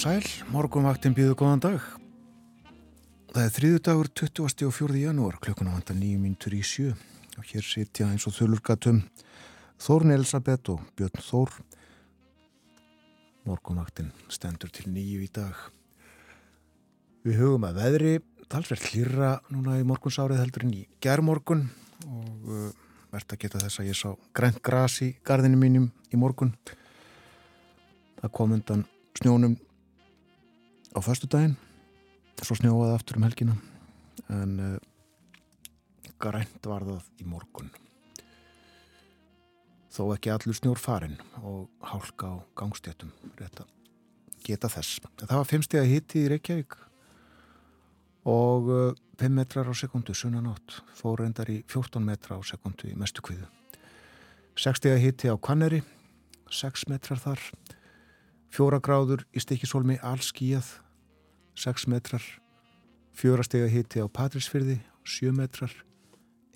Og sæl, morgunvaktin býðu góðan dag. Það er þriðu dagur 20. og 4. janúar, klukkuna vanda nýju mínutur í sjö og hér sitja eins og þulurgatum Þórn Elisabeth og Björn Þór. Morgunvaktin stendur til nýju í dag. Við hugum að veðri, talsverð hlýra núna í morgunsárið heldur en í gerðmorgun og uh, verðt að geta þess að ég sá grænt gras í gardinu mínum í morgun. Það kom undan snjónum á förstu daginn svo snjóaði aftur um helgina en uh, grænt var það í morgun. Þó ekki allur snjór farin og hálka á gangstjötum geta þess. Það var fimmstega hitti í Reykjavík og uh, 5 metrar á sekundu sunnanátt fór reyndar í 14 metra á sekundu í mestu kviðu 60 hitti á Kanneri 6 metrar þar fjóra gráður í stikisólmi allskíjað 6 metrar. Fjórastega hitti á Patrísfyrði 7 metrar.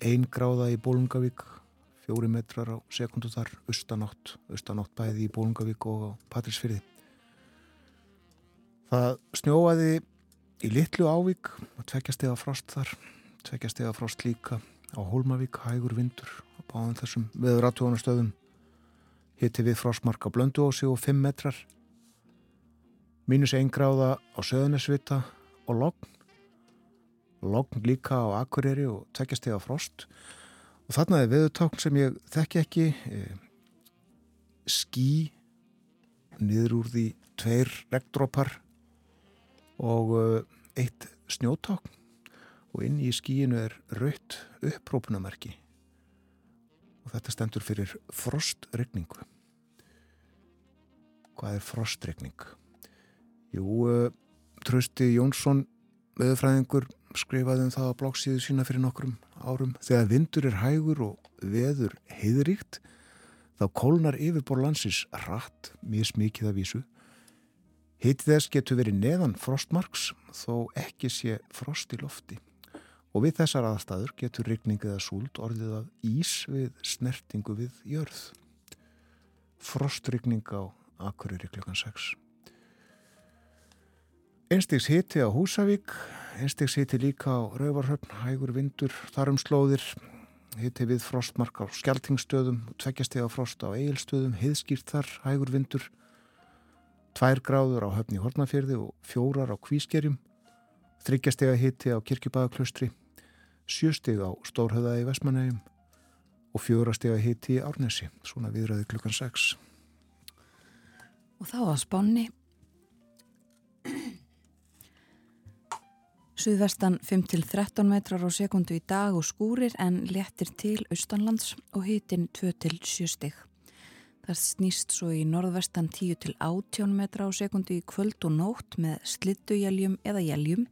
1 gráða í Bólungavík 4 metrar á sekundu þar austanátt, austanátt bæði í Bólungavík og á Patrísfyrði það snjóaði í Littlu Ávík og tveggjastega frost þar tveggjastega frost líka á Hólmavík hægur vindur á báðum þessum veður aðtjóðanastöðum hitti við frostmark á Blönduósi og 5 metrar mínus 1 gráða á Söðunisvita og Logn Logn líka á Akureyri og tveggjastega frost og þarna er veðutákn sem ég þekki ekki e, skí niður úr því tveir regndrópar og eitt snjótákn og inn í skíinu er raut upprópunamerki og þetta stendur fyrir frostregningu. Hvað er frostregning? Jú, Trösti Jónsson, veðurfræðingur, skrifaði um það á bloggsíðu sína fyrir nokkrum árum. Þegar vindur er hægur og veður heiðríkt, þá kólnar yfirbor landsins rætt, mjög smikið af vísu. Hitt þess getur verið neðan frostmarks, þó ekki sé frost í lofti. Og við þessar aðstæður getur rygningið að súld orðið að ís við snertingu við jörð. Frostrygning á Akureyri klukkan 6. Einstegs hiti á Húsavík, einstegs hiti líka á Rauvarhöfn, hægur vindur, þarum slóðir, hiti við frostmark á Skeltingstöðum, tveggjastega frost á Egilstöðum, heiðskýrt þar, hægur vindur, tvær gráður á höfni Hortnafjörði og fjórar á Kvískerjum, þryggjastega hiti á Kirkjubæðaklaustri, sjösteg á Stórhauða í Vestmanægjum og fjórastega hiti í Árnesi, svona viðræði klukkan 6. Og þá að spánni Suðvestan 5-13 metrar á sekundu í dag og skúrir en léttir til austanlands og hitin 2-7 stig. Það snýst svo í norðvestan 10-18 metra á sekundu í kvöld og nótt með slittujeljum eða jeljum,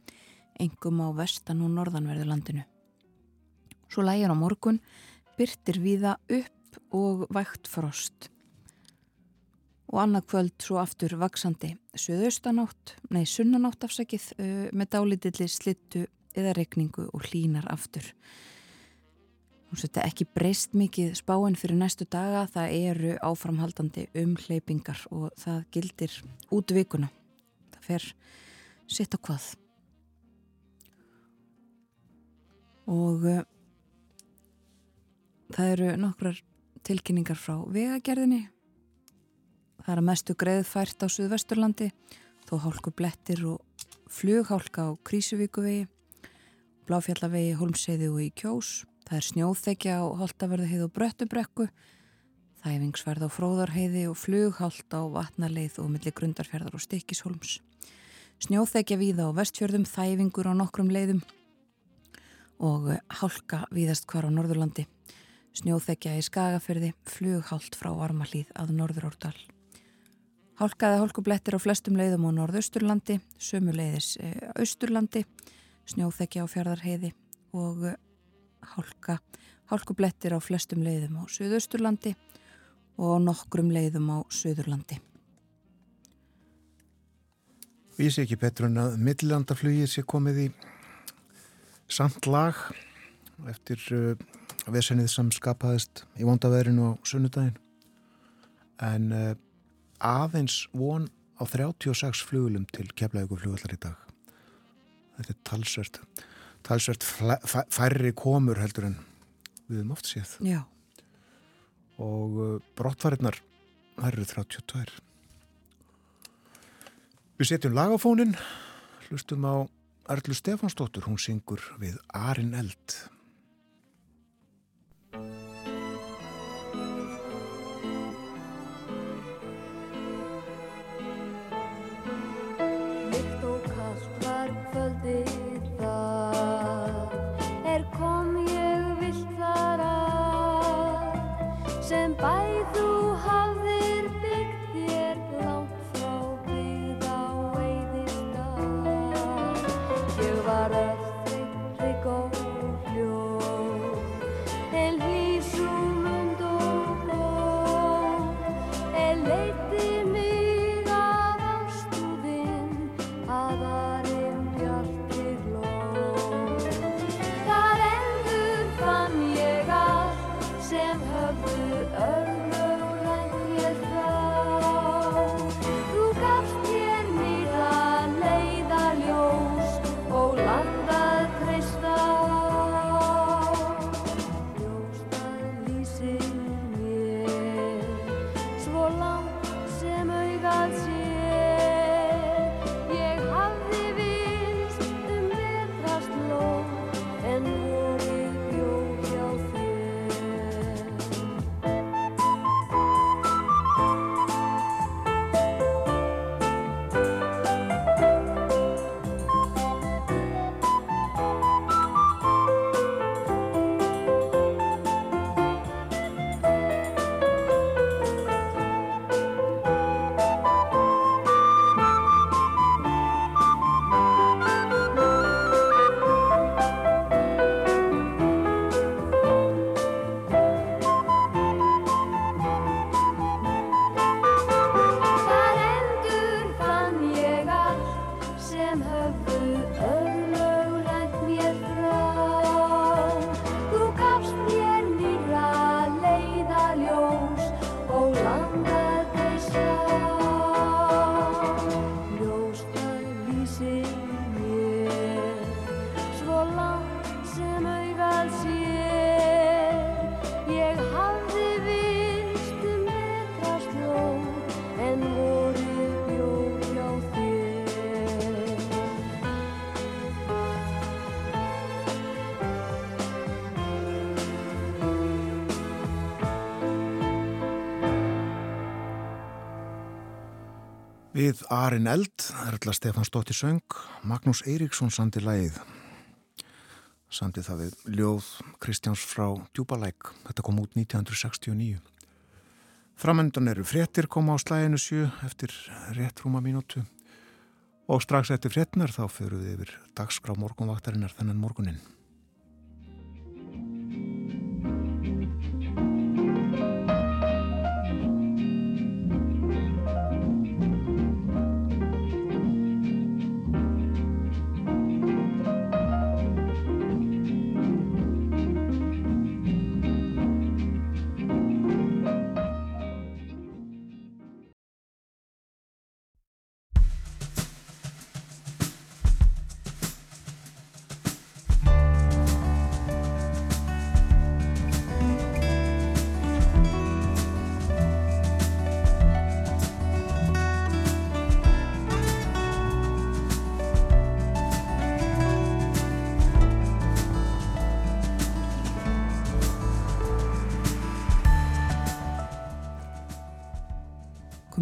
engum á vestan og norðanverðurlandinu. Svo lægir á morgun, byrtir viða upp og vægt frost og annað kvöld svo aftur vaksandi söðaustanátt, nei sunnanátt afsakið með dálítilli slittu eða regningu og hlínar aftur. Nú setja ekki breyst mikið spáinn fyrir næstu daga, það eru áframhaldandi umhleypingar og það gildir út vikuna. Það fer sitt á hvað. Og uh, það eru nokkrar tilkynningar frá vegagerðinni Það er að mestu greiðfært á Suðvesturlandi, þó hálku blettir og flughálka á Krísuvíkuvegi, Bláfjallavegi, Holmseiði og í Kjós. Það er snjóþekja á Holtaverðuheið og Bröttubrekku, þæfingsverð á Fróðarheiði og flughált á Vatnarleið og milli Grundarferðar og Stikkishólms. Snjóþekja víða á Vestfjörðum, þæfingur á nokkrum leiðum og hálka víðast hvar á Norðurlandi. Snjóþekja í Skagafyrði, flughált frá Varmalíð að Norðurórdal. Hálkaði hálkublettir á flestum leiðum á norðausturlandi, sömu leiðis e, austurlandi, snjóþekja á fjörðarheiði og e, hálka, hálkublettir á flestum leiðum á söðausturlandi og nokkrum leiðum á söðurlandi. Vísi ekki betur en að millandaflugið sé komið í samt lag eftir uh, vesenið sem skapaðist í vondaveðrinu á sunnudagin en uh, aðeins von á 36 flugulum til keflaðugu flugullar í dag. Þetta er talsvert, talsvert færri komur heldur en við höfum oft séð. Já. Og uh, brottvarinnar eru 32. Við setjum lagafónin, hlustum á Erlu Stefansdóttur, hún syngur við Arin Eld. Við Arin Eld, Erla Stefán Stóttir söng, Magnús Eiríksson sandi lægið. Sandi það við ljóð Kristjáns frá Djúbalæk. Þetta kom út 1969. Framöndan eru fréttir koma á slæginu sjö eftir rétt rúma mínútu. Og strax eftir fréttinar þá fyrir við yfir dagskrá morgunvaktarinnar þennan morgunin.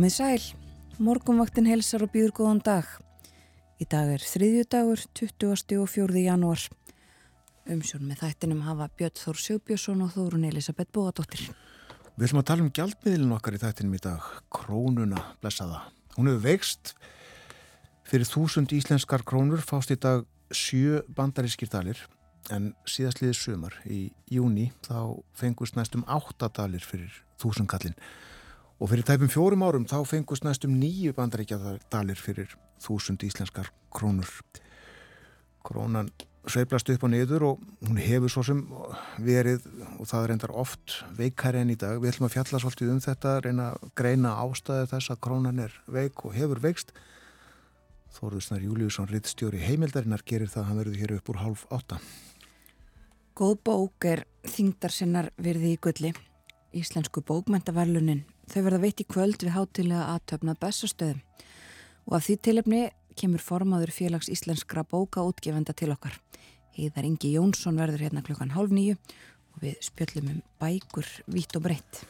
Komið sæl, morgunvaktin helsar og býður góðan dag. Í dag er þriðju dagur, 20. og 4. janúar. Umsjón með þættinum hafa Björn Þór Sjóbjörnsson og Þórun Elisabeth Bóadóttir. Við ætlum að tala um gjaldmiðlun okkar í þættinum í dag, krónuna, blessaða. Hún hefur veikst fyrir þúsund íslenskar krónur, fást í dag sjö bandarískir dalir, en síðastliðið sumar í júni þá fengust næstum áttadalir fyrir þúsundkallin. Og fyrir tæpum fjórum árum þá fengust næstum nýju bandaríkjadalir fyrir þúsund íslenskar krónur. Krónan sveiplast upp og niður og hún hefur svo sem verið og það endar oft veikari enn í dag. Við ætlum að fjalla svolítið um þetta, reyna að greina ástæði þess að krónan er veik og hefur veikst. Þóruðsnar Júliusson, rittstjóri heimildarinnar, gerir það að hann verður hér upp úr hálf átta. Góð bók er þingdar sinnar virði í gulli. Íslensku bókmentaverlunin. Þau verða veit í kvöld við hátilega aðtöfnað bestastöðum og af því tilefni kemur formaður félags íslenskra bóka útgefenda til okkar. Heiðar Ingi Jónsson verður hérna klukkan hálf nýju og við spjöllum um bækur vitt og breytt.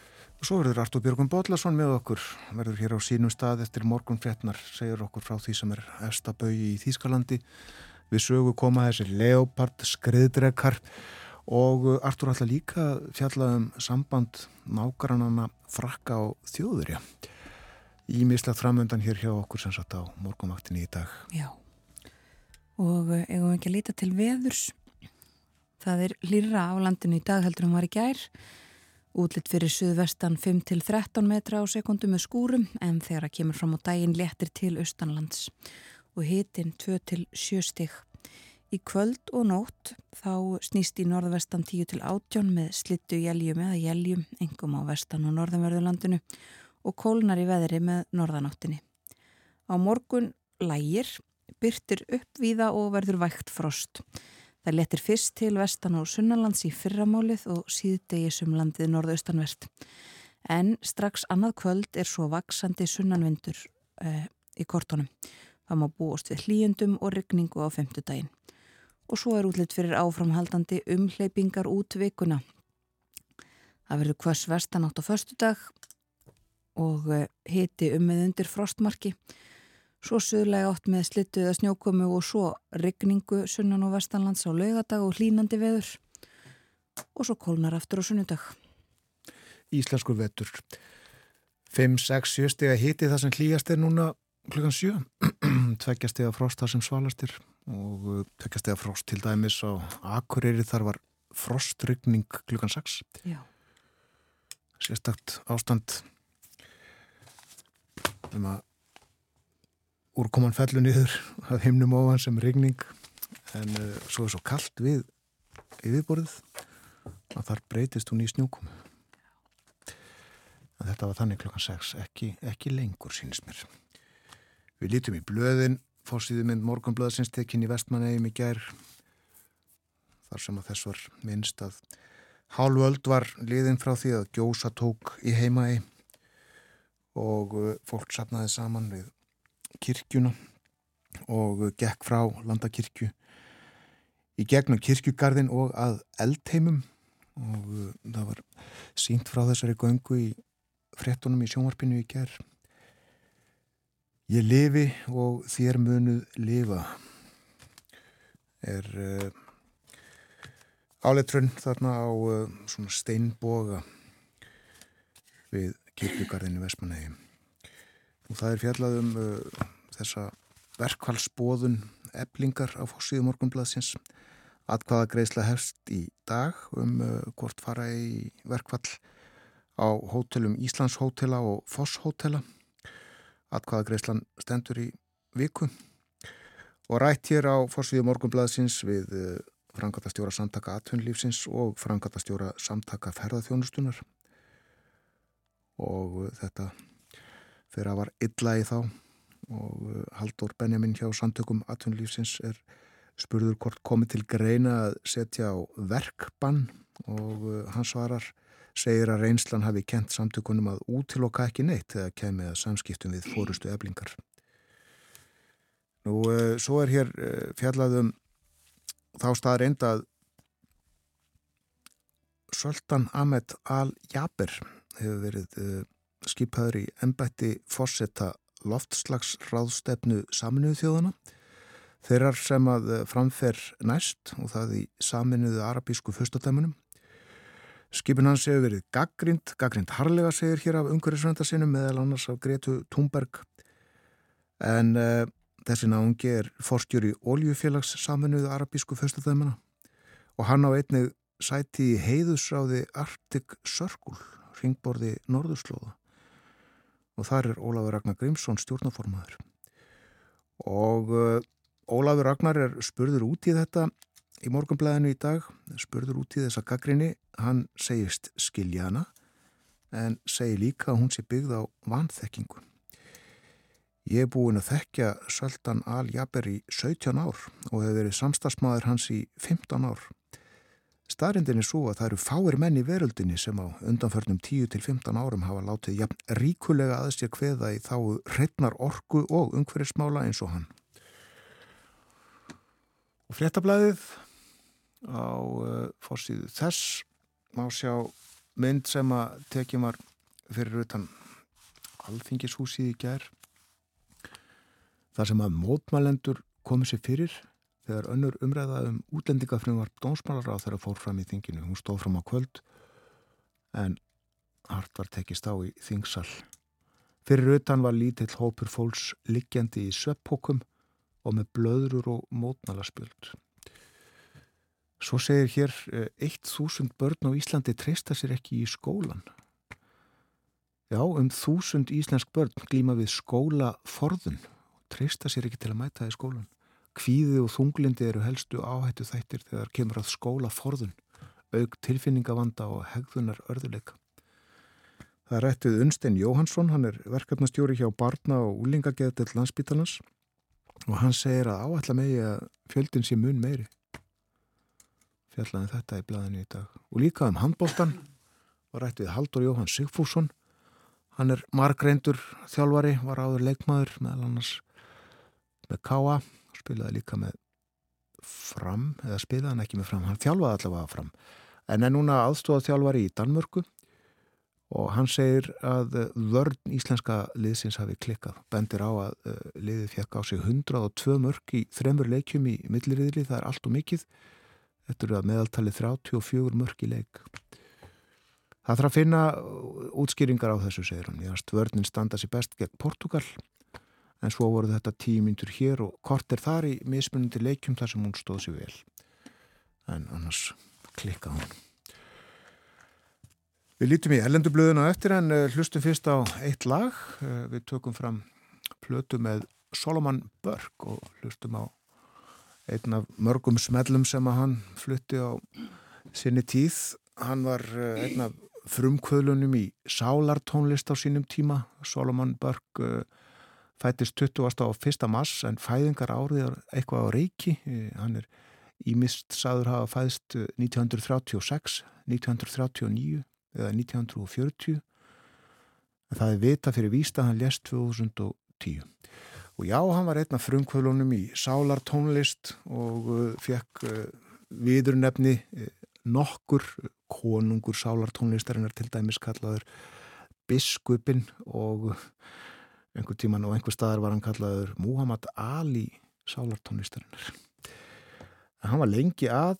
Og svo verður Artur Björgum Bodlason með okkur, verður hér á sínum stað eftir morgun fréttnar, segir okkur frá því sem er efstabauði í Þýskalandi. Við sögu koma þessi leopard, skriðdrekar og Artur ætla líka fjallað um samband nágrannana frakka á þjóðurja ímislegt framöndan hér hjá okkur sem satt á morgumaktinni í dag. Já, og eh, eigum við ekki að líta til veðurs. Það er hlýra á landinu í dag heldur um var í gær. Útlitt fyrir suðvestan 5-13 metra á sekundu með skúrum en þegar að kemur fram á daginn léttir til austanlands og hitin 2-7 stig. Í kvöld og nótt þá snýst í norðvestan 10-18 með slittu jæljum eða jæljum engum á vestan og norðanverðurlandinu og kólnar í veðri með norðanáttinni. Á morgun lægir, byrtir uppvíða og verður vægt frost. Það letir fyrst til vestan og sunnanlands í fyrramálið og síðdegis um landið norðaustanvert. En strax annað kvöld er svo vaksandi sunnanvindur eh, í kortónum. Það má búast við hlýjendum og regningu á femtudaginn. Og svo er útlitt fyrir áframhaldandi umhleypingar út vikuna. Það verður hvers vestanátt á förstudag og eh, hiti um með undir frostmarki. Svo söðlega átt með slittu eða snjókomu og svo regningu sunnan og vestanlands á laugadag og hlínandi veður. Og svo kólnar aftur á sunnudag. Íslenskur vetur. 5-6 steg að hiti það sem hlýjast er núna klukkan 7 tveggja steg að frost það sem svalast er og uh, tveggja steg að frost til dæmis á Akureyri þar var frostrykning klukkan 6 Já. Sérstakt ástand um að úrkoman fellu niður að heimnum ofan sem regning en uh, svo er svo kallt við yfirborðið að þar breytist hún í snjúkum en þetta var þannig klokkan 6 ekki, ekki lengur sínist mér við lítum í blöðin fórsýðu mynd morgunblöðsins tekinn í vestmannegjum í gær þar sem að þess var minnst að hálföld var liðin frá því að gjósa tók í heimaði og uh, fólk sapnaði saman við kirkjuna og uh, gekk frá landakirkju í gegnum kirkjugarðin og að eldheimum og uh, það var sínt frá þessari göngu í frettunum í sjónvarpinu í ger Ég lifi og þér munuð lifa er uh, áleitrun þarna á uh, svona steinboga við kirkjugarðinu Vestmanægi og það er fjallað um uh, þessa verkvælsbóðun eblingar á fórsíðu morgunbladsins að hvaða greiðsla hefst í dag um hvort fara í verkvall á hótelum Íslands hótela og Foss hótela að hvaða greiðslan stendur í viku. Og rætt hér á fórsíðu morgunbladsins við uh, frangatastjóra samtaka atvinnlífsins og frangatastjóra samtaka ferðarþjónustunar og uh, þetta fyrir að var illa í þá. Og uh, Haldur Benjamin hjá samtökum atvinnulífsins er spurður hvort komið til greina að setja á verkbann. Og hans svarar segir að reynslan hafi kent samtökunum að útiloka ekki neitt eða kemið að samskiptum við fórustu eblingar. Nú, svo er hér fjallaðum þá staðar enda að Söldan Ahmed Al-Jaber hefur verið uh, skipaður í ennbætti fórsetta loftslagsráðstefnu saminuðu þjóðana. Þeirrar sem að framfer næst og það í saminuðu arabísku fyrstadæmunum. Skipin hans hefur verið gaggrind, gaggrind harlega segir hér af umhverjusvönda sinum meðal annars af Gretu Thunberg. En uh, þessi náungi er forstjóri Óljufélags saminuðu arabísku fyrstadæmuna og hann á einnig sæti í heiðusráði Arctic Circle ringborði Norðurslóða. Og þar er Ólafur Ragnar Grímsson stjórnaformaður og uh, Ólafur Ragnar er spurður út í þetta í morgunblæðinu í dag, spurður út í þessa gaggrinni, hann segist skilja hana en segir líka að hún sé byggð á vanþekkingu. Ég er búin að þekkja Söldan Al-Jaber í 17 ár og hefur verið samstagsmaður hans í 15 ár. Starindin er svo að það eru fáir menn í veröldinni sem á undanförnum 10-15 árum hafa látið jafn ríkulega aðeins ég hveða í þá hreitnar orku og umhverfismála eins og hann. Og fréttablaðið á uh, fórsíðu þess má sjá mynd sem að tekjum var fyrir utan alþingishúsið í gerð þar sem að mótmælendur komið sér fyrir þegar önnur umræða um útlendingafröðum dónsmálar á þeirra fór fram í þinginu. Hún stóð fram á kvöld en hart var tekist á í þingsal. Fyrir utan var lítill hópur fólks liggjandi í sveppókum og með blöður og mótmælaspjöld. Svo segir hér, eitt þúsund börn á Íslandi treysta sér ekki í skólan. Já, um þúsund íslensk börn glýma við skólaforðun treysta sér ekki til að mæta í skólan. Kvíði og þunglindi eru helstu áhættu þættir þegar kemur að skóla forðun, auk tilfinningavanda og hegðunar örðuleika. Það er rættið Unstein Jóhansson, hann er verkefnastjóri hjá Barna og Úlingageðdell landsbítalans og hann segir að áætla megi að fjöldin sé mun meiri. Fjallaði um þetta í blæðinu í dag. Og líka um handbóltan var rættið Haldur Jóhann Sigfússon, hann er margreindur þjálfari, var áður leikmaður meðal annars með Káa spilaði líka með fram eða spilaði hann ekki með fram, hann þjálfaði allavega fram. En er núna aðstofað þjálfari í Danmörku og hann segir að vörn íslenska liðsins hafi klikkað, bendir á að uh, liðið fekk á sig 102 mörg í þremur leikjum í milliriðli, það er allt og mikið þetta eru að meðaltali 34 mörg í leik. Það þarf að finna útskýringar á þessu segir hann, ég veist vörnin standa sér best gegn Portugal en svo voru þetta tíu myndur hér og kort er þar í mismunandi leikjum þar sem hún stóð sér vel. En annars klikka hún. Við lítum í ellendublöðuna eftir en uh, hlustum fyrst á eitt lag. Uh, við tökum fram plötu með Solomon Burke og hlustum á einn af mörgum smellum sem að hann flutti á sinni tíð hann var uh, einn af frumkvöðlunum í sálartónlist á sínum tíma Solomon Burke fættist 20. á 1. mars en fæðingar árið eitthvað á reiki hann er ímist saður hafa fæðist 1936 1939 eða 1940 en það er vita fyrir vísta hann lest 2010 og já, hann var einn af frumkvölunum í sálartónlist og uh, fekk uh, viðurnefni uh, nokkur konungur sálartónlistarinnar til dæmis kallaður biskupin og einhver tíman og einhver staðar var hann kallaður Muhammad Ali sálartónlistarinnar. Hann var lengi að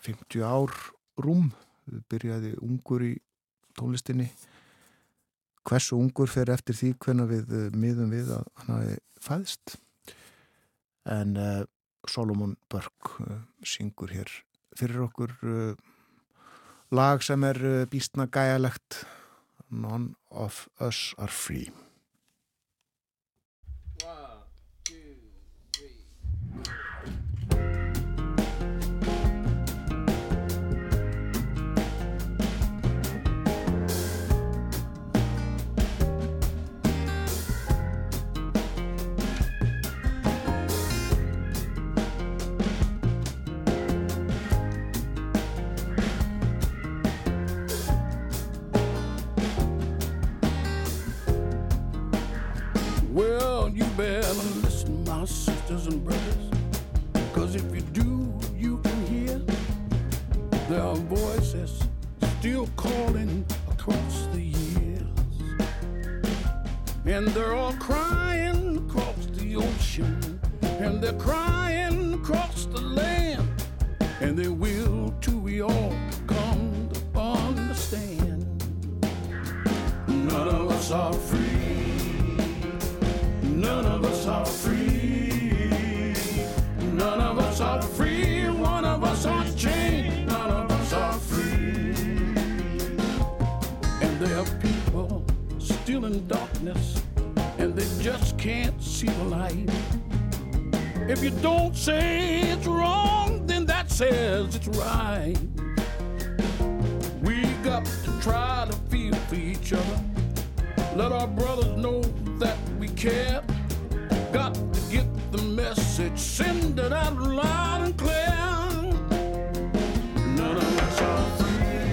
50 ár rúm byrjaði ungur í tónlistinni hversu ungur fer eftir því hvernig við miðum við að hann hafi fæðst. En uh, Solomon Burke uh, syngur hér fyrir okkur uh, lag sem er býstna gæjalegt. None of us are free better listen, my sisters and brothers. Cause if you do, you can hear there are voices still calling across the years. And they're all crying across the ocean. And they're crying across the land. And they will till we all come to understand. None of us are free. None of us are free. None of us are free. One of us are chained. None of us are free. And there are people still in darkness, and they just can't see the light. If you don't say it's wrong, then that says it's right. We got to try to feel for each other. Let our brothers know that we care. Send it out loud and clear. None of us are free.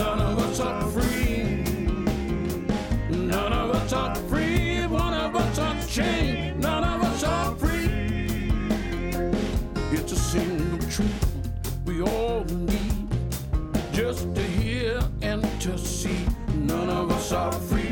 None of us are free. None of us are free. One of us are chained. None of us are free. It's a single truth we all need just to hear and to see. None of us are free.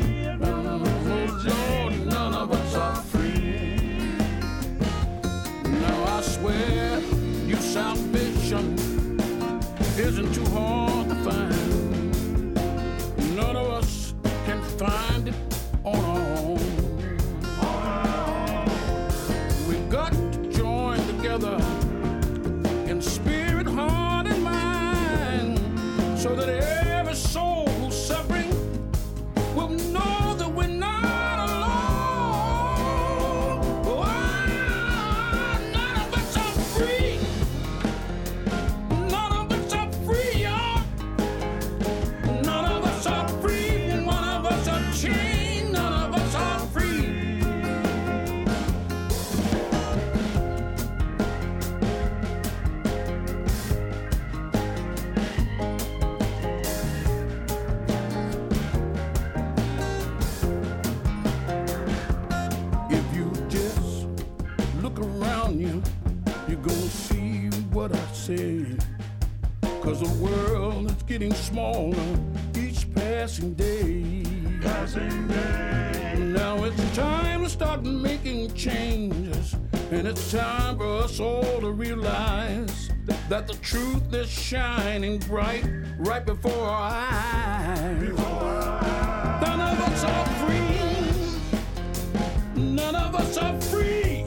Say. Cause the world is getting smaller each passing day. Passing day. Now it's time to start making changes. And it's time for us all to realize that the truth is shining bright right before our eyes. None of us are free. None of us are free.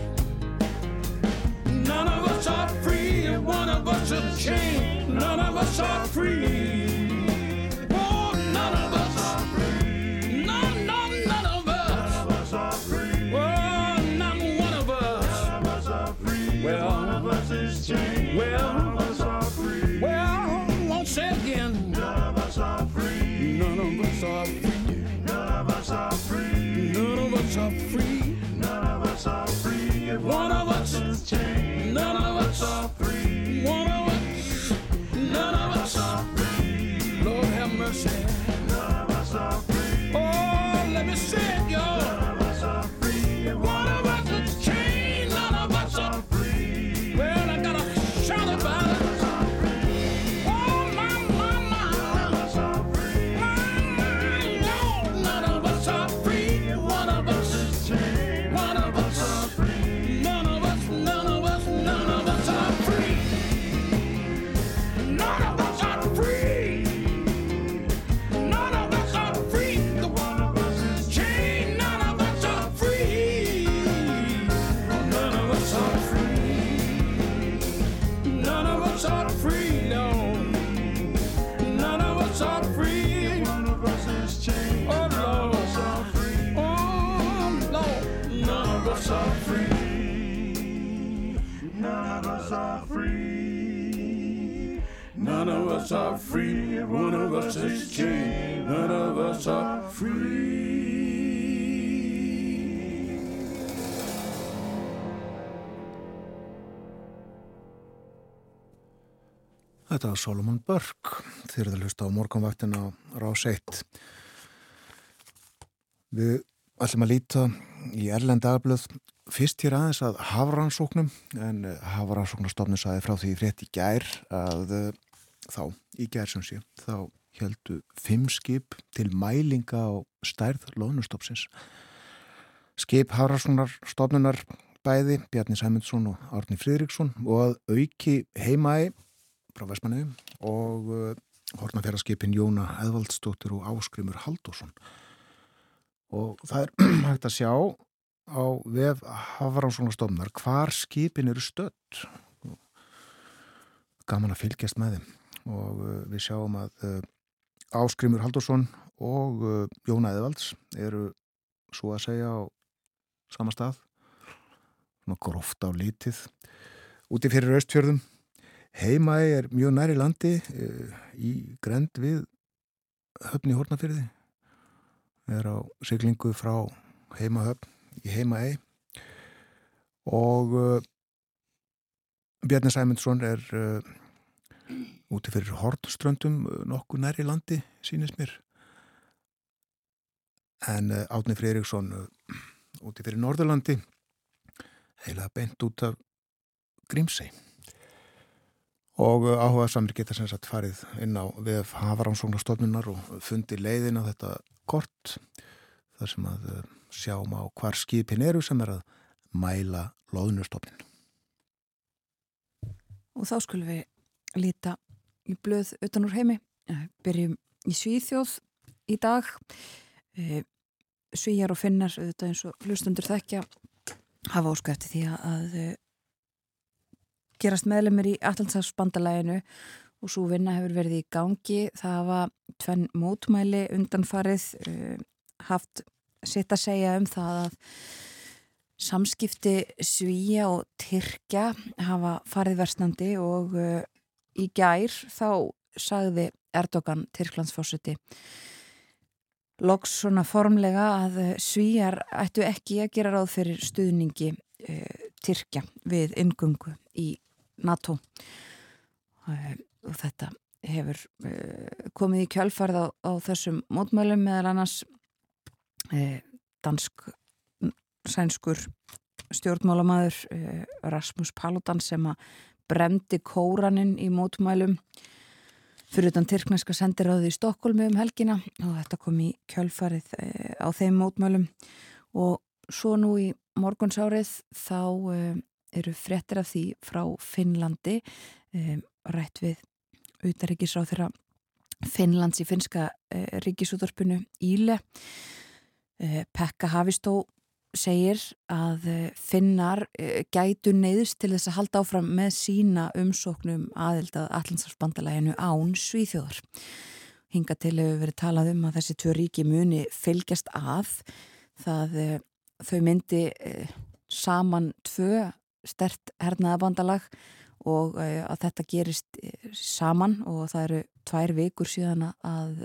None of us are free. One of us is chained. None of us are free. Oh, none of us are free. None, none, none of us. None of us are free. Oh, not one of us. None of us are free. Well, one of us is chained. Well, none of us are free. Well, won't say again. Us are free. One of us is chained. None of us are free. Þetta var Solomon Burke að hlusta á morgunvaktin á Rás 1 Við ætlum að líta í Erlend dagblöð fyrst hér aðeins að hafrannsóknum en hafrannsóknastofnun saði frá því frétt í gær að eh, þá, í sé þá heldu fimm skip til mælinga á stærð lónustofsins skip hafrannsóknarstofnunar bæði Bjarni Sæmundsson og Árni Fridriksson og að auki heimaði frá Vestmanniðum og uh, hornafjaraskipin Jóna Eðvaldstóttir og Áskrimur Haldósson og það er hægt að sjá á vef Hafranssonastofnar hvar skipin eru stödd. Gaman að fylgjast með þeim og uh, við sjáum að uh, Áskrimur Haldósson og uh, Jóna Eðvalds eru svo að segja á sama stað. Gróft á litið. Úti fyrir austfjörðum. Heimaði er mjög næri landi í grend við höfni hórnafyrði er á siglingu frá heimahöfn í heimaði og Bjarni Sæmundsson er úti fyrir Hortströndum nokkuð næri landi, sínist mér en uh, Átni Freiriksson uh, úti fyrir Norðurlandi heila beint út af Grímsei og áhuga samir geta sem sagt farið inn á við Hafaransóknarstofnunar og fundi leiðin á þetta kort þar sem að sjáum á hvar skipin eru sem er að mæla loðnustofnin. Og þá skulum við líta í blöð utan úr heimi. Byrjum í Svíþjóð í dag. Svíjar og finnar, auðvitað eins og hlustundur þekkja, hafa óskæfti því að gerast meðlemið í Allandsafsbandalæginu og svo vinna hefur verið í gangi. Það hafa tvenn mótmæli undanfarið haft sitt að segja um það að samskipti Svíja og Tyrkja hafa farið verstandi og í gær þá sagði Erdogan Tyrklandsfórsiti loks svona formlega að Svíjar ættu ekki að gera ráð fyrir stuðningi uh, Tyrkja við ingungu í NATO. Uh, og þetta hefur komið í kjálfarð á, á þessum mótmælum meðal annars dansk sænskur stjórnmálamæður Rasmus Paludan sem að bremdi kóranin í mótmælum. Fyrir utan Tyrkneska sendiráði í Stokkólmi um helgina og þetta kom í kjölfarið á þeim mótmælum. Og svo nú í morgunsárið þá eru frettir af því frá Finnlandi rætt við auðaríkisráð þeirra Finnlands í finska ríkisúðarpunu Íle. Pekka Havistó segir að finnar gætu neyðist til þess að halda áfram með sína umsóknum aðildað Allandsafsbandalæginu án Svíþjóðar. Hinga til hefur verið talað um að þessi tvö ríki muni fylgjast að það þau myndi saman tvö stert hernaðabandalag og að þetta gerist saman og það eru tvær vikur síðan að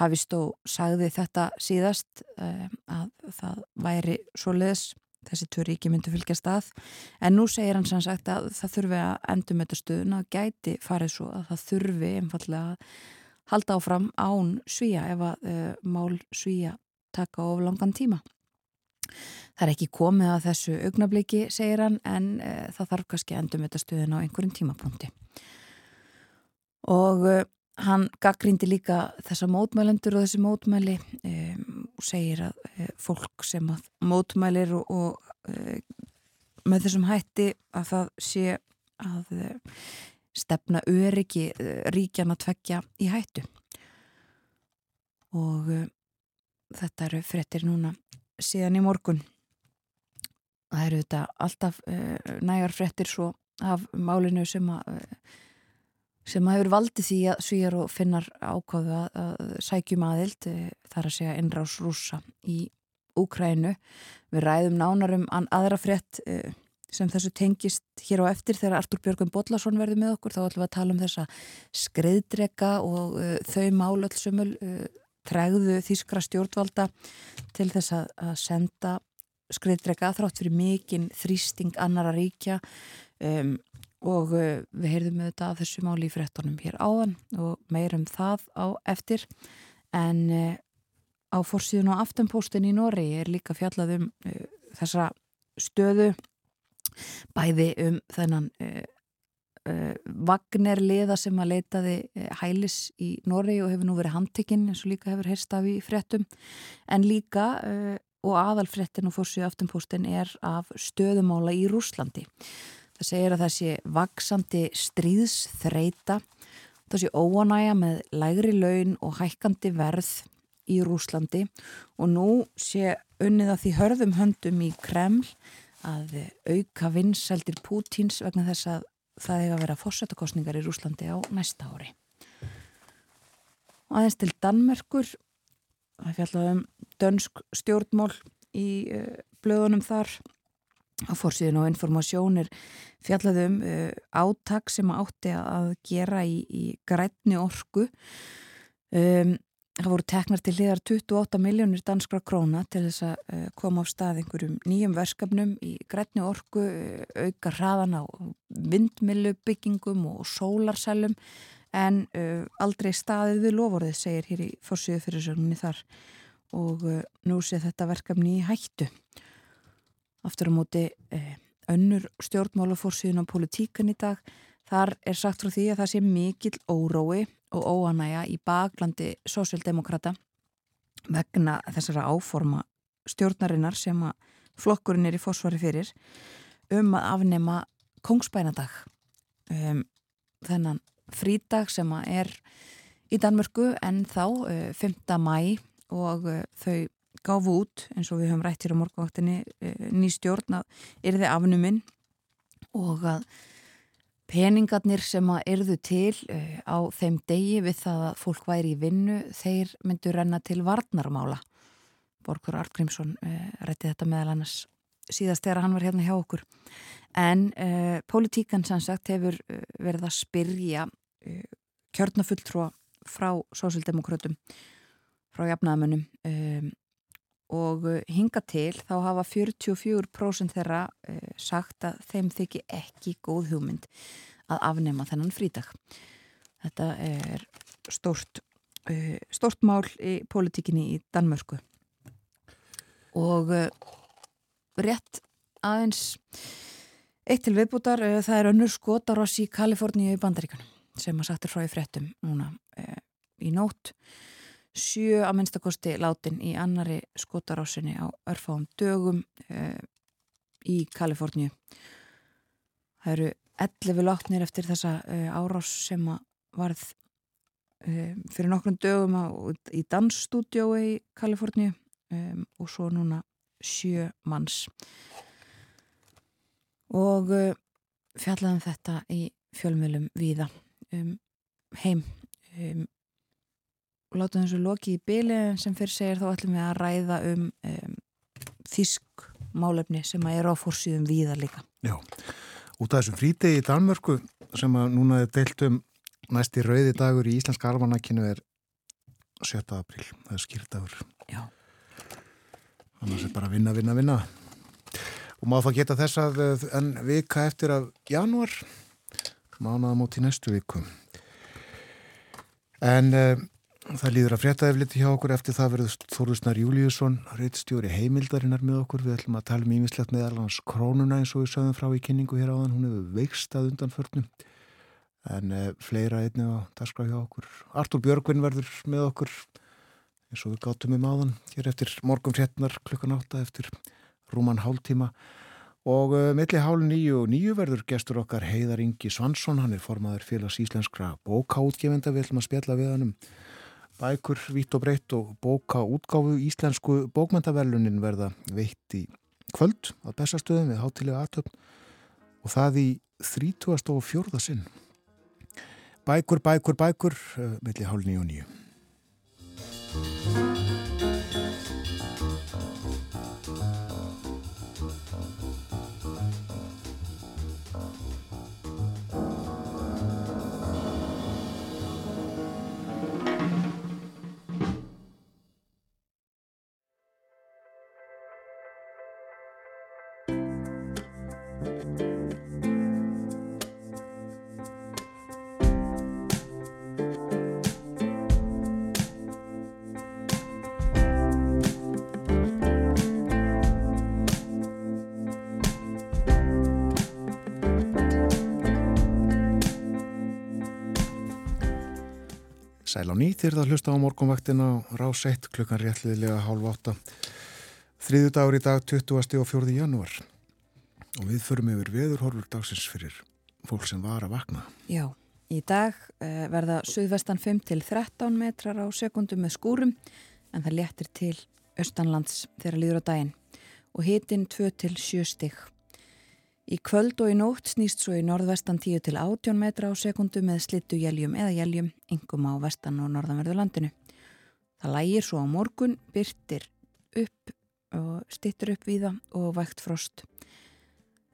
Havistó sagði þetta síðast að það væri svo leiðis þessi tvö ríki myndu fylgjast að en nú segir hann sann sagt að það þurfi að endur með þetta stöðun að gæti farið svo að það þurfi einfallega að halda áfram án svíja ef að uh, mál svíja taka of langan tíma. Það er ekki komið að þessu augnabliki, segir hann, en uh, það þarf kannski endur með þetta stöðun á einhverjum tímapunkti. Og uh, hann gaggrindi líka þessa mótmælendur og þessi mótmæli um, og segir að fólk sem að mótmælir og, og með þessum hætti að það sé að stefna öryggi ríkjan að tvekja í hættu og þetta eru frettir núna síðan í morgun það eru þetta alltaf nægar frettir svo af málinu sem að sem að hefur valdið því að svíjar og finnar ákváðu að sækjum aðild þar að segja innrás rúsa í Úkrænu. Við ræðum nánarum aðra frétt sem þessu tengist hér á eftir þegar Artur Björgum Bodlason verði með okkur þá ætlum við að tala um þessa skreiðdrega og uh, þau málöldsumul uh, tregðu þýskra stjórnvalda til þess að, að senda skreiðdrega þrátt fyrir mikinn þrýsting annara ríkja. Um og við heyrðum þetta af þessu máli í frettunum hér áðan og meirum það á eftir. En á fórsíðun og aftenpóstin í Nóri er líka fjallað um uh, þessa stöðu bæði um þennan uh, uh, Vagnerliða sem að leitaði hælis í Nóri og hefur nú verið handtekinn eins og líka hefur heyrst af í frettum en líka og aðalfrettin og fórsíðu aftenpóstin er af stöðumála í Rúslandi Það segir að það sé vaksandi stríðsþreita, það sé óanæja með lægri laun og hækkandi verð í Rúslandi og nú sé unnið að því hörðum höndum í Kreml að auka vinsældir Pútins vegna þess að það er að vera fórsetakostningar í Rúslandi á næsta ári. Aðeins til Danmerkur, það er fjallað um dönsk stjórnmól í uh, blöðunum þar. Á fórsíðun og informasjónir fjallaðum uh, áttak sem átti að gera í, í grætni orku. Um, það voru teknar til hliðar 28 miljónir danskra króna til þess að uh, koma á stað einhverjum nýjum verskefnum í grætni orku auka hraðan á vindmilubyggingum og sólarsælum. En uh, aldrei staðið við lofórið segir hér í fórsíðu fyrir sörmunni þar og uh, nú sé þetta verkefni í hættu aftur á móti eh, önnur stjórnmálafórsíðun á politíkan í dag. Þar er sagt frá því að það sé mikill órói og óanæja í baklandi sósildemokrata vegna þessara áforma stjórnarinnar sem að flokkurinn er í fósfari fyrir um að afnema kongsbænadag um, þennan frídag sem að er í Danmörku en þá uh, 5. mæ og uh, þau gáfu út eins og við höfum rætt hér á morgunvaktinni eh, ný stjórn að erði afnuminn og að peningarnir sem að erðu til eh, á þeim degi við það að fólk væri í vinnu þeir myndu renna til varnarmála. Borgur Artgrímsson eh, rætti þetta meðal annars síðast þegar hann var hérna hjá okkur. En uh, politíkan sannsagt hefur verið að spyrja uh, kjörnafulltrú frá sósildemokrautum frá jafnaðamönnum um, og uh, hinga til þá hafa 44% þeirra uh, sagt að þeim þykir ekki góð hugmynd að afnema þennan frídag. Þetta er stort, uh, stort mál í politíkinni í Danmörku og uh, rétt aðeins eitt til viðbútar, uh, það er önnur skotaross í Kaliforníu í Bandaríkanum sem að sagtur frá í frettum núna uh, í nótt sjö að minnstakosti látin í annari skotarásinni á örfáum dögum uh, í Kaliforníu. Það eru 11 látnir eftir þessa uh, árás sem varð uh, fyrir nokkrum dögum á, í dansstúdjói í Kaliforníu um, og svo núna sjö manns. Og fjallaðum þetta í fjölmjölum víða um heim um og láta þessu loki í byli sem fyrir segir þá ætlum við að ræða um, um þísk málefni sem að er á fórsýðum víða líka. Já, út af þessum frítegi í Danmörku sem að núna er deilt um næsti rauði dagur í Íslenska almanakinu er 7. april, það er skýrdagur. Já. Þannig að bara vinna, vinna, vinna. Og má það geta þess að en vika eftir af januar, mánuða móti næstu viku. En Það líður að fréttaefliti hjá okkur eftir það verður Þorðusnar Júliusson, reittstjóri heimildarinnar með okkur. Við ætlum að tala um ímislegt með alvans krónuna eins og við sögum frá í kynningu hér áðan. Hún hefur veikst að undanförnum en eh, fleira einni á darskrá hjá okkur. Artur Björgvin verður með okkur eins og við gáttum um áðan hér eftir morgum fréttnar klukkan átta eftir rúman hálftíma og uh, milli hálf nýju og nýju verður gestur okkar Heiðar Ingi Svansson. Hann er formaður félags íslenskra bókáutgefenda. Við ætlum að spjalla við hann um bækur vitt og breytt og bóka útgáfu íslensku bókmæntaverlunin verða veitt í kvöld á bestastöðum við hátilega aðtöfn og það í 30. og 4. sinn. Bækur, bækur, bækur, uh, millir hálf nýju og nýju. Á nýtt er það að hlusta á morgunvaktina rás 1 klukkan réttliðilega hálf 8 þriðu dagur í dag 20. og 4. janúar og við förum yfir veðurhorfur dagsins fyrir fólk sem var að vakna. Já, í dag uh, verða suðvestan 5 til 13 metrar á sekundum með skúrum en það léttir til austanlands þegar líður á daginn og hitin 2 til 7 stygg. Í kvöld og í nótt snýst svo í norðvestan 10 til 18 metra á sekundu með slittu jæljum eða jæljum, engum á vestan og norðanverðu landinu. Það lægir svo á morgun, byrtir upp og stittur upp víða og vægt frost.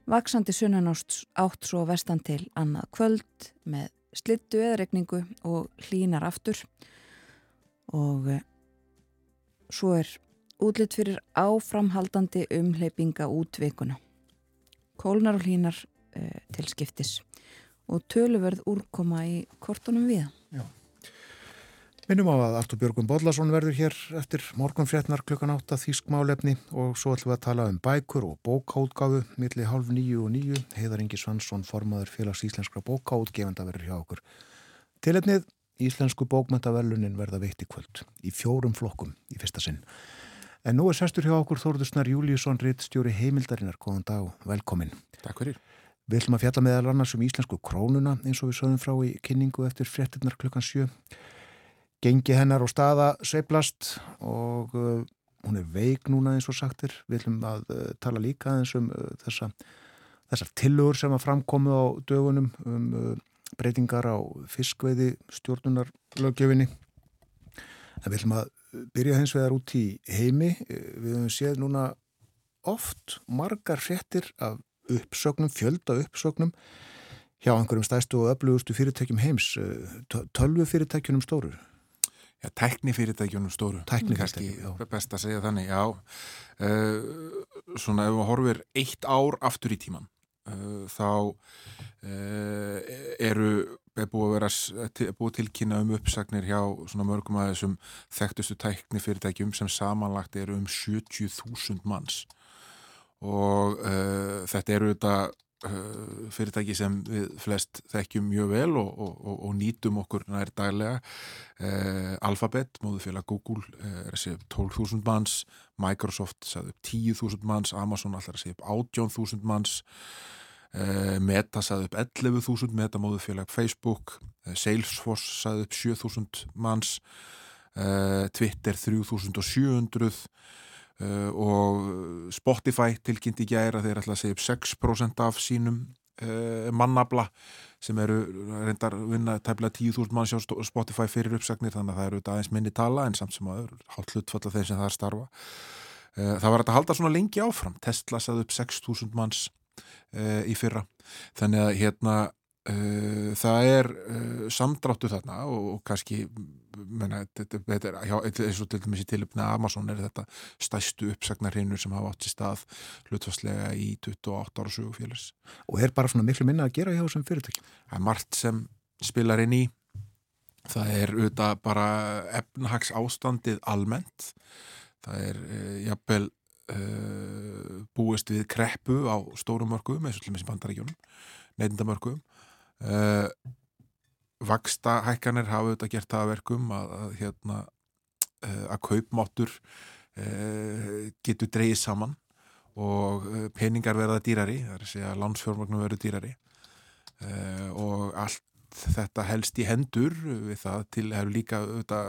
Vaksandi sunnanást átt svo vestan til annað kvöld með slittu eða regningu og hlínar aftur og eh, svo er útlitt fyrir áframhaldandi umleipinga út vikuna. Kólnar og hlínar uh, til skiptis og töluverð úrkoma í kortunum við. Já. Minnum á að Artur Björgum Bodlason verður hér eftir morgunfrétnar klukkan 8 þýsk málefni og svo ætlum við að tala um bækur og bókáutgáfu milli halv nýju og nýju. Heiðar Ingi Svansson, formaður félags íslenskra bókáutgefenda verður hjá okkur. Tiletnið Íslensku bókmentaverlunin verða veitt í kvöld í fjórum flokkum í fyrsta sinn. En nú er sestur hjá okkur Þórðusnar Júliusson, rittstjóri heimildarinnar. Góðan dag, velkomin. Takk fyrir. Við ætlum að fjalla meðal annars um íslensku krónuna eins og við sögum frá í kynningu eftir fréttinnar klukkan 7 gengi hennar og staða sveiplast og uh, hún er veik núna eins og sagtir. Við ætlum að uh, tala líka eins um uh, þessa, þessar tillögur sem að framkomu á dögunum um uh, breytingar á fiskveiði stjórnunarlögjöfinni. En við ætlum að byrja hins vegar út í heimi. Við höfum séð núna oft margar fréttir af uppsögnum, fjölda uppsögnum hjá einhverjum stæstu og öflugustu fyrirtækjum heims, tölvu fyrirtækjunum stórur. Já, tæknifyrirtækjunum stóru. Tæknifyrirtækjunum, já. Best að segja þannig, já. Uh, svona ef við horfum eitt ár aftur í tíman, uh, þá uh, eru, er búið að vera, er búið tilkynna um uppsagnir hjá svona mörgum að þessum þekktustu tæknifyrirtækjum sem samanlagt eru um 70.000 manns. Og þetta eru þetta Uh, fyrirtæki sem við flest þekkjum mjög vel og, og, og nýtum okkur nær daglega. Uh, Alphabet, móðufélag Google uh, er að segja upp 12.000 manns. Microsoft sagði upp 10.000 manns. Amazon allar að segja upp 18.000 manns. uh, Meta sagði upp 11.000 Meta móðufélag Facebook uh, Salesforce sagði upp 7.000 manns uh, Twitter 3.700 Uh, og Spotify tilkynnti gæra þeir ætla að segja upp 6% af sínum mannabla sem eru reyndar vinna tæmlega 10.000 mann sjá Spotify fyrir uppsagnir þannig að það eru aðeins minni tala en samt sem aður hálf hlutfall af þeir sem það er starfa það var að halda svona lengi áfram. Tesla saði upp 6.000 manns í fyrra þannig að hérna Uh, það er uh, samdráttu þarna og, og kannski menna, þetta, þetta er eins og til dæmis í tilöfna Amazon er þetta stæstu uppsagnarhinur sem hafa átt í stað hlutfastlega í 28 ára sögufélags. Og er bara svona miklu minna að gera hjá þessum fyrirtækjum? Það er margt sem spilar inn í það er auðvitað bara efnahags ástandið almennt það er uh, jafnvel búist við kreppu á stórum mörgum eins og dæmis í bandaríkjónum neyndamörgum Uh, vaksta hækkanir hafa auðvitað gert það að verkum að, að, hérna, uh, að kaupmáttur uh, getur dreyið saman og peningar verða dýrari, það er að segja að landsfjórnmagnum verður dýrari. Og allt þetta helst í hendur við það. Til er líka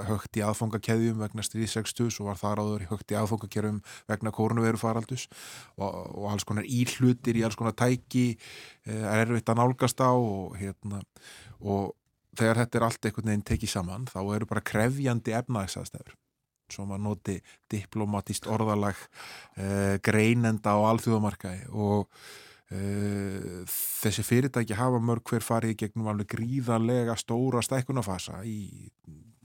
högt í aðfóngakæðjum vegna stríðsextus og var þar áður högt í aðfóngakæðjum vegna kórnuveru faraldus og, og alls konar íhlutir í alls konar tæki eh, er erfitt að nálgast á og, hérna, og þegar þetta er allt einhvern veginn tekið saman þá eru bara krefjandi efnaðsastefur svo maður noti diplomatist orðalag eh, greinenda á alþjóðamarkaði og þessi fyrirtæki hafa mörg hver farið gegnum alveg gríðarlega stóra stækkunafasa í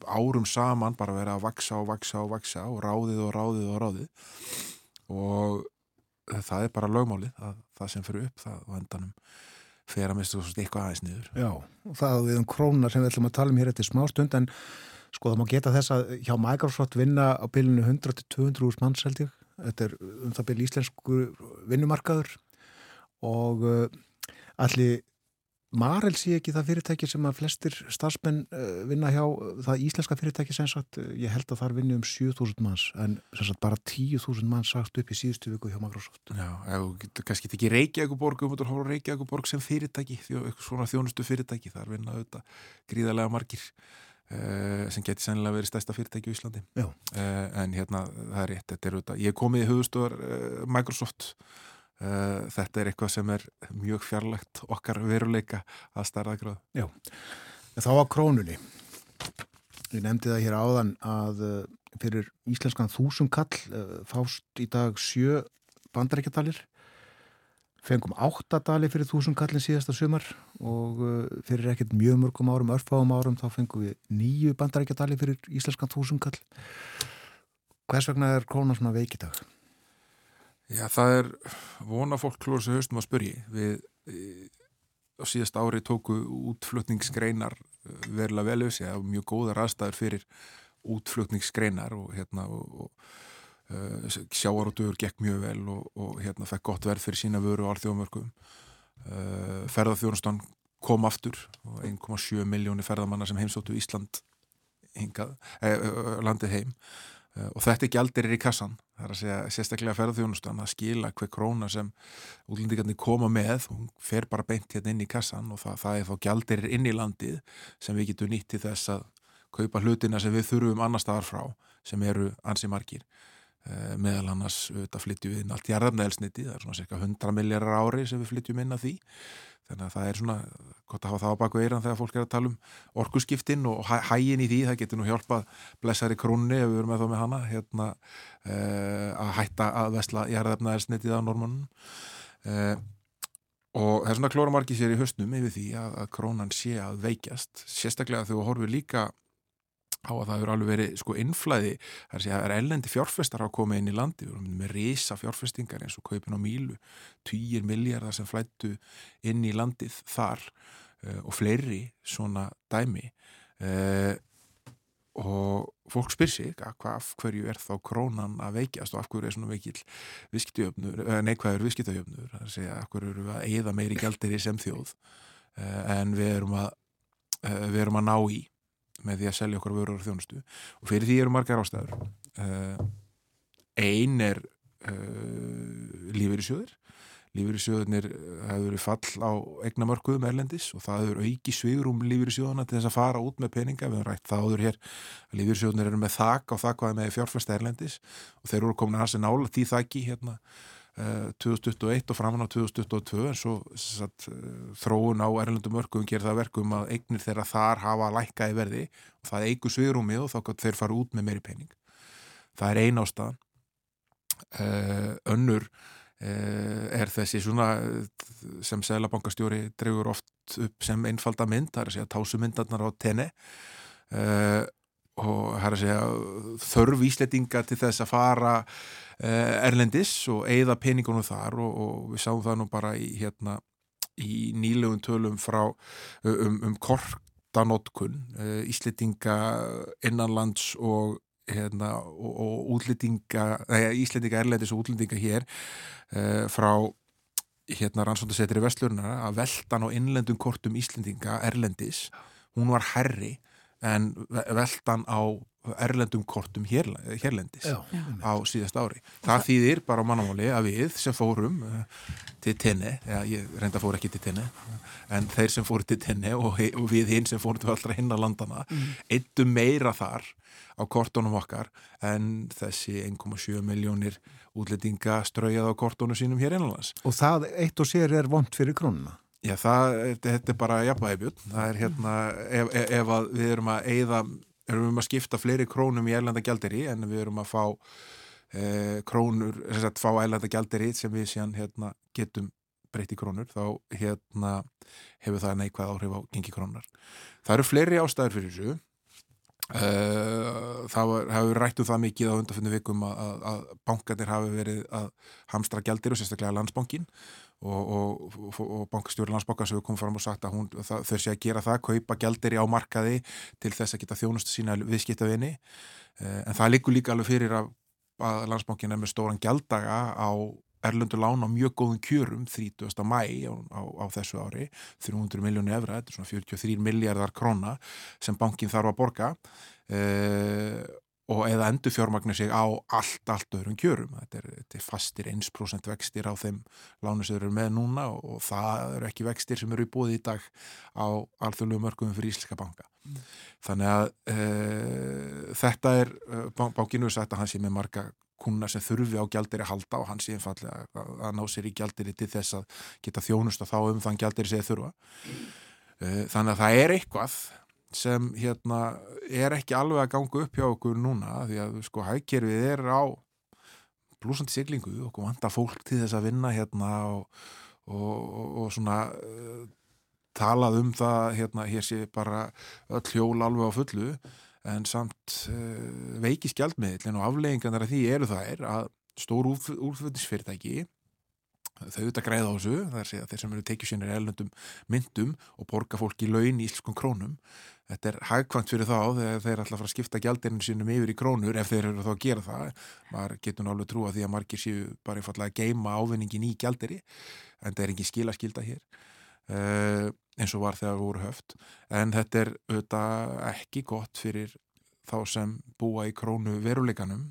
árum saman bara verið að vaksa og vaksa og vaksa og ráðið og ráðið og ráðið. Og það er bara lögmálið að það sem fyrir upp það og endanum fer að mista eitthvað aðeins niður. Já, og það við um krónar sem við ætlum að tala um hér eftir smá stund en sko það má geta þess að hjá Microsoft vinna á bylunu 100-200 manns held ég, þetta er um það byrj íslensku vinnumarkaður og allir Marel sé ekki það fyrirtæki sem að flestir starfsmenn uh, vinna hjá það íslenska fyrirtæki sem sagt, ég held að það er vinni um 7.000 manns en sagt, bara 10.000 manns sagt upp í síðustu viku hjá Microsoft. Já, eða kannski ekki Reykjavíkuborg um að hóra Reykjavíkuborg sem fyrirtæki svona þjónustu fyrirtæki, það er vinna auðvitað gríðarlega margir sem geti sennilega verið stærsta fyrirtæki í Íslandi. Uh, en hérna það er rétt, þetta er auðvitað ég kom í hugustöðar uh, Microsoft Uh, þetta er eitthvað sem er mjög fjarlægt okkar veruleika að starra gráð. Já, þá að krónunni. Ég nefndi það hér áðan að uh, fyrir íslenskan þúsumkall uh, fást í dag sjö bandarækjatalir fengum áttadali fyrir þúsund kallin síðasta sumar og fyrir ekkert mjög mörgum árum, örfáum árum þá fengum við nýju bandarækjadali fyrir íslenskan þúsund kall hvers vegna er krónan svona veikidag? Já, það er vona fólk klóra sem höstum að spurji við e, á síðast ári tóku útflutningsgreinar eh, verulega vel það var mjög góða raðstæður fyrir útflutningsgreinar og hérna og, og Uh, sjáarótuður gekk mjög vel og, og hérna fekk gott verð fyrir sína vöru á alþjóðamörkum uh, ferðarþjónustan kom aftur og 1,7 miljónir ferðamanna sem heimsóttu Ísland hingað, eh, landið heim og þetta ekki aldrei er í kassan það er að segja sérstaklega ferðarþjónustan að skila hver króna sem útlendingarnir koma með, hún fer bara beint hérna inn í kassan og það, það er þá gjaldir inn í landið sem við getum nýtt til þess að kaupa hlutina sem við þurfum annar staðar frá sem eru ansi margir. Eh, meðal annars auðvitað flyttjum við inn allt jarðarnaelsniti, það er svona cirka 100 miljardar ári sem við flyttjum inn að því. Þannig að það er svona gott að hafa það á baku eiran þegar fólk er að tala um orkuskiptin og hægin í því, það getur nú hjálpað blessari krúnni ef við erum með þá með hana hérna, uh, að hætta að vesla jarðarnaelsnitið á normunum uh, og það er svona klóramarki sér í höstnum yfir því að, að krónan sé að veikjast sérstaklega þegar við horfum líka á að það hefur alveg verið sko innflæði. Þar sé að það er ellendi fjárfestar á að koma inn í landi, við erum með reysa fjárfestingar eins og kaupin á mílu, 10 miljardar sem flættu inn í landið þar uh, og fleiri svona dæmi. Uh, og fólk spyr sig að hvað af hverju er þá krónan að veikjast og af hverju er svona veikil viðskiptajöfnur, neikvæður viðskiptajöfnur? Það er að af hverju eru við að eigða meiri gældir í sem þjóð uh, en við erum að við erum að ná í með því að selja okkur vörur og þjónustu. Og fyrir því eru margar ástæður. Uh, ein er uh, lífeyrissjóður lífeyrissjóðunir hefur verið fall á eignamörkuðum erlendis og það hefur auki svigurum lífeyrissjóðuna til þess að fara út með peninga. Við hefum rætt það áður hér að lífeyrissjóðunir eru með þak á þakkaði með fjárfæsta erlendis og þeir eru komin að hansi nála því þakki hérna 2021 eh, og framann á 2022 en svo satt, eh, þróun á erlendum örkum gerir það verkum að eignir þeirra þar hafa lækkaði verði og það eigur svigrúmið og þá kan þeir fara út með meiri pening. Það er ein ástæðan. Uh, önnur er þessi svona sem selabankastjóri drefur oft upp sem einfalda mynd, það er að segja tásumyndarnar á tenni og það er að segja þörf íslettinga til þess að fara uh, erlendis og eigða peningunum þar og, og við sáum það nú bara í, hérna, í nýlegum tölum frá um, um kortanótkun uh, íslettinga innanlands og Hérna, og, og útlendinga íslendinga erlendis og útlendinga hér uh, frá hérna rannsóndasetri vestlurna að veldan á innlendum kortum íslendinga erlendis, hún var herri en veldan á erlendum kortum hér, hérlendis Já. á síðast ári. Það þýðir bara á mannamáli að við sem fórum uh, til tenni, ja, ég reynda fór ekki til tenni, en þeir sem fóru til tenni og, og við hinn sem fórum til allra hinn að landana, mm. eittum meira þar á kortunum okkar en þessi 1,7 miljónir útlendinga ströyjað á kortunum sínum hér einanlands. Og það eitt og sér er vond fyrir krónuna? Já, það, þetta er bara jafnvægibjörn. Það er hérna, ef, ef við erum að eigða, erum við að skipta fleiri krónum í ælanda gjalderi en við erum að fá eh, krónur, þess að fá ælanda gjalderi sem við síðan hérna, getum breytti krónur, þá hérna hefur það neikvæð áhrif á gengi krónar. Það eru fleiri ástæður fyrir þessu. Eh, það hefur rættu um það mikið á undarfunni vikum að, að, bankanir hafi verið að hamstra gjaldir og sérstaklega landsbankin og, og, og bankastjóri landsbókar sem hefur komið fram og sagt að hún, það, þau sé að gera það, kaupa gældir á markaði til þess að geta þjónustu sína viðskiptavinni eh, en það likur líka alveg fyrir að, að landsbókin er með stóran gældaga á Erlundur lána mjög góðum kjörum 30. mæ á, á, á þessu ári 300 miljónu efra, þetta er svona 43 miljardar króna sem bankin þarf að borga uh, og eða endur fjármagnir sig á allt, allt öðrum kjörum. Þetta er, þetta er fastir 1% vextir á þeim lánu sem eru með núna og, og það eru ekki vextir sem eru í bóði í dag á alþjóðlegu mörgum fyrir Ísleika banka. Mm. Þannig að e, þetta er, bankinu er sagt að hann sé með marga kuna sem þurfi á að halda og hann sé einfallega að, ná sér í gjaldir til þess að geta þjónust og þá um þann gjaldir segið þurfa. E, þannig að það er eitthvað sem hérna er ekki alveg að ganga upp hjá okkur núna því að sko hægkerfið er á blúsandi siglingu og vanda fólk til þess að vinna hérna og, og, og, og svona uh, talað um það hérna, hér sé bara öll hjól alveg á fullu en samt uh, veikist gjaldmiðlinn og afleggingarnar af því eru er að stór úrföldisfyrirtæki þau auðvitað græða á þessu það er að þeir sem eru tekið sínir elnöndum myndum og borga fólki laun í íslenskum krónum. Þetta er hagkvæmt fyrir þá þegar þeir ætla að fara að skipta gældirinn sínum yfir í krónur ef þeir eru þá að gera það. Maður getur náttúrulega trúa því að margir séu bara einfallega að geima ávinningin í gældiri en það er ekki skilaskilda hér. Uh, eins og var þegar voru höft. En þetta er auðvitað ekki gott fyrir þá sem búa í krónu veruleikanum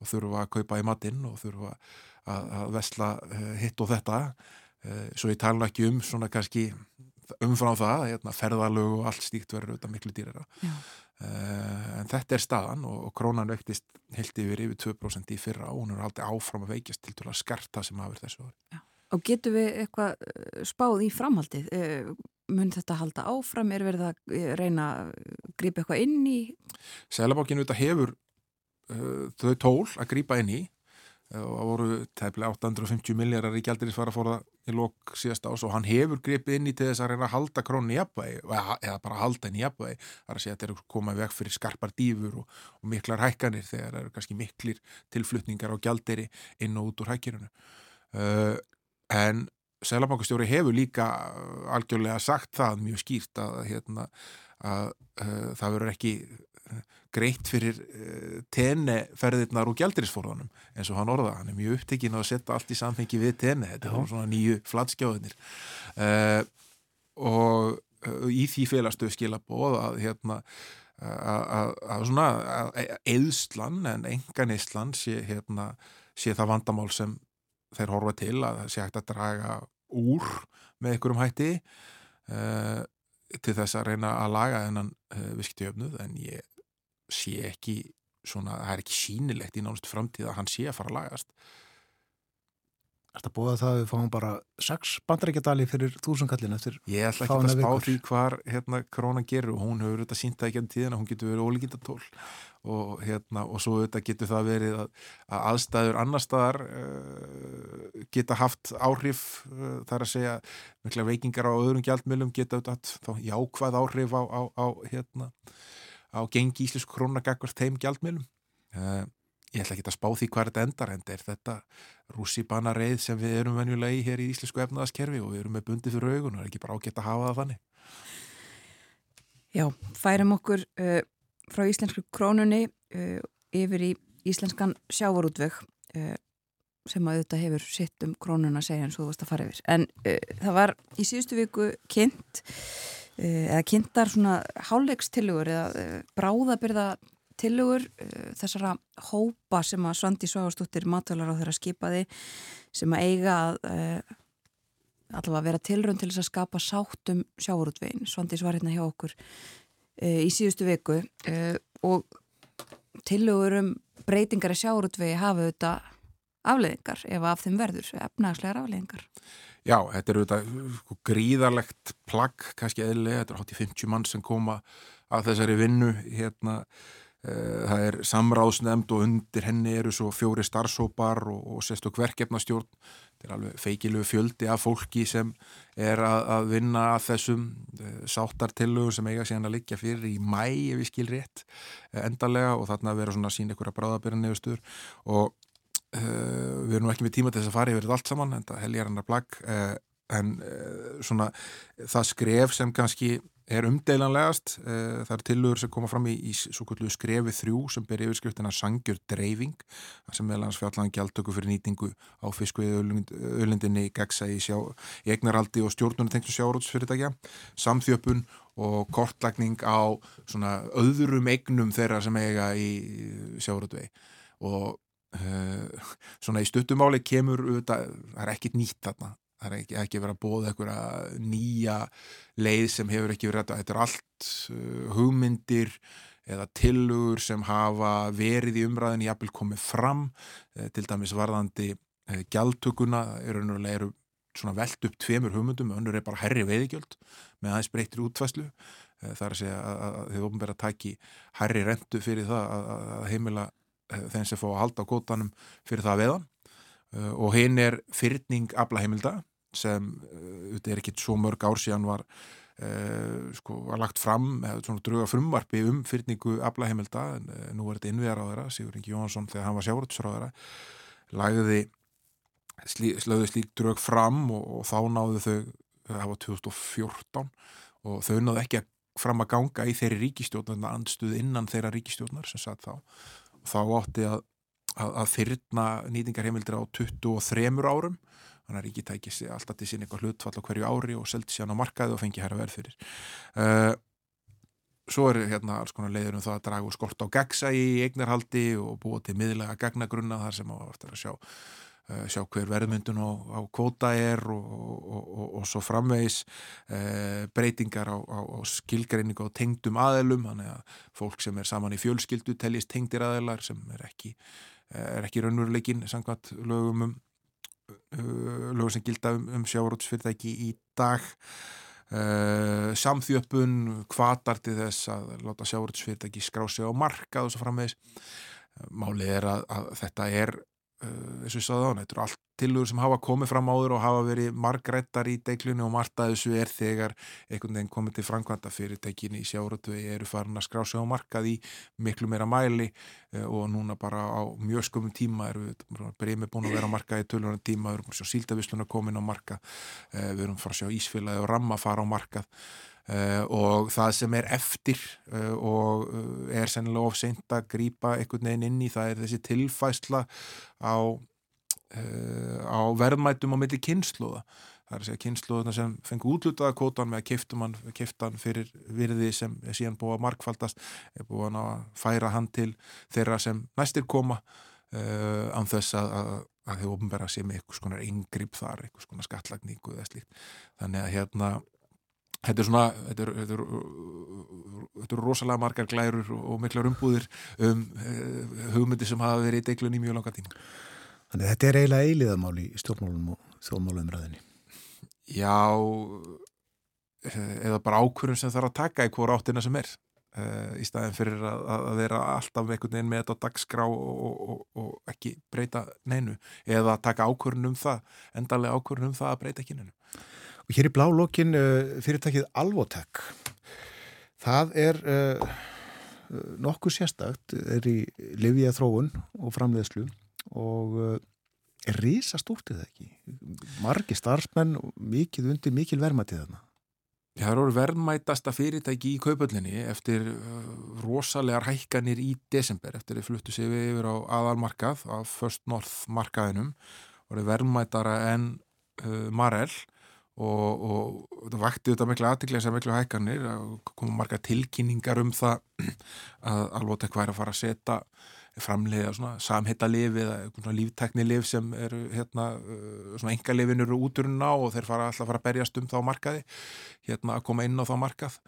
og þurfa að kaupa í matinn og þurfa að, að vesla uh, hitt og þetta. Uh, svo ég tala ekki um svona kannski umfram það, hérna, ferðalög og allt stíkt verður auðvitað miklu dýrara. Uh, en þetta er staðan og, krónan vektist heilt yfir yfir 2% í fyrra og hún er aldrei áfram að veikjast til að skarta sem hafur þessu ári. Og getur við eitthvað spáð í framhaldið? Mun þetta halda áfram? Er verið að reyna að grípa eitthvað inn í? Sælabákinu þetta hefur uh, þau tól að grípa inn í og það voru tæmlega 850 miljardar í gældirisfara fóra í lok síðast ás og hann hefur gripið inn í til þess að reyna að halda krónu í jafnvægi eða bara halda henni í jafnvægi þar að segja að þetta er komað veg fyrir skarpar dýfur og, og miklar hækkanir þegar það eru kannski miklir tilflutningar á gældiri inn og út úr hækirinu uh, en Sælabankastjóri hefur líka algjörlega sagt það mjög skýrt að, hérna, að uh, það verður ekki greitt fyrir uh, tenneferðirnar og gældirisforðanum eins og hann orða, hann er mjög upptekinn að setja allt í samfengi við tenne, þetta er svona nýju flatskjáðinir uh, og uh, í því félagstöð skila bóð að hérna að svona eðslan en engan eðslan sé, hérna, sé það vandamál sem þeir horfa til að það sé hægt að draga úr með einhverjum hætti uh, til þess að reyna að laga þennan uh, visktiöfnuð en ég sé ekki svona, það er ekki sínilegt í nánustu framtíð að hann sé að fara að lagast þetta búið að það við fáum bara sex bandarækjadali fyrir þúsunkallin eftir Ég ætla ekki að spá því hvar hérna korona gerur. Og hún hefur auðvitað sínt það ekki enn tíðan að hún getur verið ólíkindatól. Og hérna og svo auðvitað getur það verið að, að aðstæður annar staðar uh, geta haft áhrif uh, þar að segja mikla veikingar á öðrum gjaldmjölum geta auðvitað jákvæð áhrif á, á, á hérna á gengi íslensku krónagakvart þeim gjaldmjölum. Uh, ég ætla ekki að spá því hvað þetta endar en er þetta rússibana reið sem við erum venjulega í hér í íslensku efnaðaskerfi og við erum með bundi fyrir augun og er ekki bara ágætt að hafa það þannig. Já, færum okkur uh, frá íslensku krónunni uh, yfir í íslenskan sjávarútveg sem að auðvitað hefur sitt um krónuna segja eins og þú varst að fara yfir. En það var í síðustu viku kynnt Eh, eða kynntar svona háleikstillögur eða eh, bráðabyrða tillögur eh, þessara hópa sem að Svandi Sváastóttir matvælar á þeirra skipaði sem að eiga að allavega vera tilrönd til þess að skapa sátum sjáurútvegin. Svandi svar hérna hjá okkur í síðustu viku og tillögur um breytingar í sjáurútvegi hafa auðvitað afleðingar ef af þeim verður, efnagslegar afleðingar. Já, þetta er auðvitað sko, gríðarlegt plagg, kannski eðlilega, þetta er í 50 mann sem koma að þessari vinnu hérna, það er samráðsnefnd og undir henni eru svo fjóri starfsópar og, og sérstök verkefnastjórn, þetta er alveg feikilegu fjöldi af fólki sem er að, að vinna að þessum e, sáttartillögum sem eiga síðan að liggja fyrir í mæ ef ég skil rétt e, endarlega og þarna vera svona sín ykkur að bráðabera nefustur og Uh, við erum ekki með tíma til þess að fara yfir þetta allt saman en það helgar hann að plagg uh, en uh, svona það skref sem kannski er umdeilanlegast það er tilugur sem koma fram í, í skrefi þrjú sem ber yfirskriftina sangjur dreifing sem meðal hans fjallan gjaldtöku fyrir nýtingu á fiskvið öllindinni gegsa í, í egnaraldi og stjórnuna tengstu sjárótsfyrirtækja samþjöpun og kortlagning á svona öðrum egnum þeirra sem eiga í sjárótvei og uh, svona í stuttumáli kemur það er ekkit nýtt þarna það er ekki, ekki verið að bóða einhverja nýja leið sem hefur ekki verið þetta er allt uh, hugmyndir eða tilugur sem hafa verið í umræðinni jafnvel komið fram uh, til dæmis varðandi gjaldtökuna. Eru, eru svona veld upp tveimur hugmyndum. Önnur er bara herri veiðigjöld með aðeins breytir útfæslu það er að segja að þið ofnbæra tæki herri rentu fyrir það að heimila Eh, þeim sem fá að halda á kótanum fyrir það veðan uh, og hinn er fyrning aflaheimilda sem þetta er ekki svo mörg ár síðan var Uh, sko, var lagt fram eða svona druga frumvarpi um fyrningu aflaheimilda, en uh, nú er þetta innviðar á þeirra Sigur Ingi Jónsson þegar hann var sjávarútsráðara lagði slí, slík drög fram og, og þá náðu þau það var 2014 og þau náðu ekki að fram að ganga í þeirri ríkistjórnar andstuð innan þeirra ríkistjórnar sem satt þá. Og þá átti að, að, að þyrna nýtingarheimildir á 23 árum. Þannig að ríki tækir sig alltaf til sín eitthvað hlutfall á hverju ári og seldi sér á markaði og fengi hæra verð fyrir. Uh, svo er hérna alls konar leiður um það að draga úr skort á gegsa í eignarhaldi og búa til miðlega gegnagrunna þar sem á eftir að sjá uh, sjá hver verðmyndun á, á kvóta er og, og, og, og svo framvegis. Uh, breytingar á, á, á skilgreiningu og tengdum aðelum þannig að fólk sem er saman í fjölskyldu teljist tengdir aðelar sem er ekki er ekki raunveruleikin samkvæmt lögum um Uh, lögur sem gilda um, um sjárótsfyrirtæki í dag. Uh, samþjöppun kvatar til þess að láta sjárótsfyrirtæki skrá sig á markað og svo framvegis. Málið er að, að þetta er Uh, eins og ég saði á þetta eru allt tilugur sem hafa komið fram áður og hafa verið margrættar í deiklunni og margt að þessu er þegar einhvern veginn komið til framkvæmda fyrirtækinni í sjáratögi eru farin að skrá sig á markað í miklu meira mæli uh, og núna bara á mjög skumum tíma eru við breymi búin að vera á markað í tölunum tíma, við erum að sjá síldavisluna komin á markað uh, við erum að sjá Ísfélagi og Ramma fara á markað Uh, og það sem er eftir uh, og uh, er sennilega ofseint að grýpa einhvern veginn inn í það er þessi tilfæsla á, á verðmætum á milli kynsluða það er að segja kynsluðuna sem fengi útlutaða kótan með að kifta hann fyrir virði sem er síðan búið að markfaldast er búið að færa hann til þeirra sem næstir koma án þess að, að, að þau ofnbæra sem eitthvað skonar yngripp þar, eitthvað skonar skattlagningu eða slíkt þannig að hérna Þetta er svona, þetta eru er, er, er rosalega margar glærur og miklar umbúðir um uh, hugmyndi sem hafa verið í deiklunni mjög langa tíma. Þannig að þetta er eiginlega eiliðamál í stjórnmálunum og þjóðmálumræðinni. Já, eða bara ákvörðum sem þarf að taka í hvora áttina sem er. Uh, í staðin fyrir að, að vera alltaf einhvern veginn með þetta dagskrá og, og, og ekki breyta neinu. Eða taka ákvörðun um það, endalega ákvörðun um það að breyta ekki neinu. Og hér í blálokkin uh, fyrirtækið Alvotek. Það er nokkuð sérstakt, er í livið þróun og framleiðslu og uh, er risast úr til það ekki. Margi starfsmenn mikið undir mikil vermaðið þarna. Það eru verðmætasta fyrirtæki í kaupöllinni eftir rosalegar hækkanir í desember eftir að fluttu sig yfir á aðalmarkað af First North markaðinum eru verðmætara en uh, Marell og, og það vakti þetta miklu aðtiklega sem miklu hækkanir komum marga tilkynningar um það að alveg eitthvað er að fara að setja framleiða samhitta liv eða líftekni liv sem eru hérna, uh, svona enga livin eru úturinn á og þeir fara alltaf að fara að berjast um þá markaði hérna að koma inn á þá markað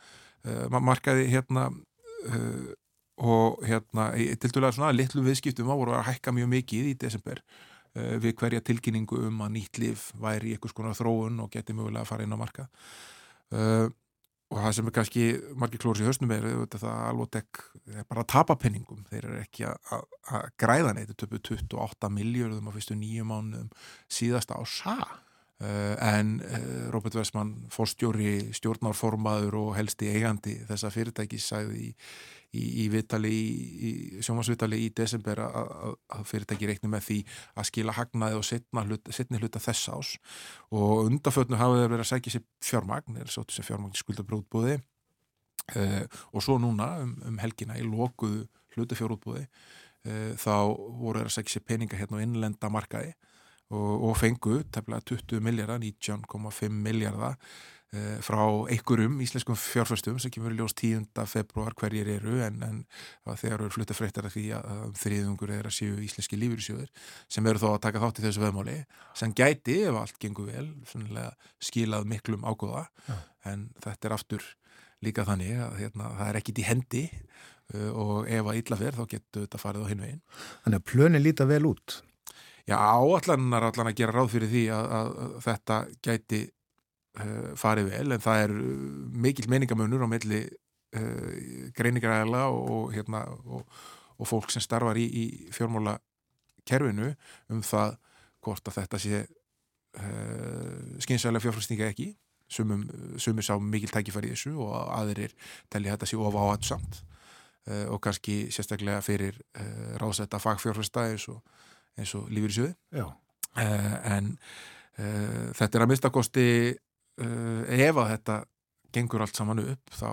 uh, markaði hérna uh, og hérna til dæla svona litlu viðskiptum á voru að hækka mjög mikið í desember Eh, við hverja tilkynningu um að nýtt líf væri í einhvers konar þróun og geti mögulega að fara inn á marka uh, og það sem er kannski margir klóris í höstnum er það að Alvotek er bara að tapa penningum þeir eru ekki að, að græða neitt töpu 28 miljóðum á fyrstu nýju mánuðum síðasta á SA uh, en uh, Robert Westman fórstjóri, stjórnárformaður og helsti eigandi þessa fyrirtæki sæði í í, í í, sjómasviðtali í desember að, fyrirtæki reikni með því að skila hagnaði og setni hluta þess ás og undanfötnu hafið þeir verið að segja sér fjármagn, eða sóttu sér fjármagn skuldabrótbúði uh, eh, og svo núna um, um helgina í lokuðu hlutafjárútbúði uh, eh, þá voru þeir að segja sér peninga hérna á innlenda markaði og, og fengu tefnilega 20 miljardar, 19,5 miljardar frá einhverjum íslenskum fjárfæstum sem kemur í ljós 10. februar hverjir eru en, en þegar eru flutta fréttar af því að þriðungur er að séu íslenski lífyrsjóður sem eru þó að taka þátt í þessu veðmáli sem gæti ef allt gengur vel skilað miklum ágóða ja. en þetta er aftur líka þannig að hérna, það er ekkit í hendi uh, og ef að illa fer þá getur þetta farið á hinvegin Þannig að plönin líta vel út Já, áallan er allan að gera ráð fyrir því að, að, að þetta gæti farið vel en það er uh, mikil meningamönur á melli uh, greiningaræðala og, hérna, og, og fólk sem starfar í, í fjármála kerfinu um það hvort að þetta sé skynsælega fjárfæstinga ekki. Sumum, sumum sá mikil tækifæri í þessu og aðrir telli þetta sér ofa á hættu samt uh, og kannski sérstaklega fyrir uh, ráðsetta fagfjárfæsta eins og, og söðu en þetta er að mistakosti ef að þetta gengur allt saman upp þá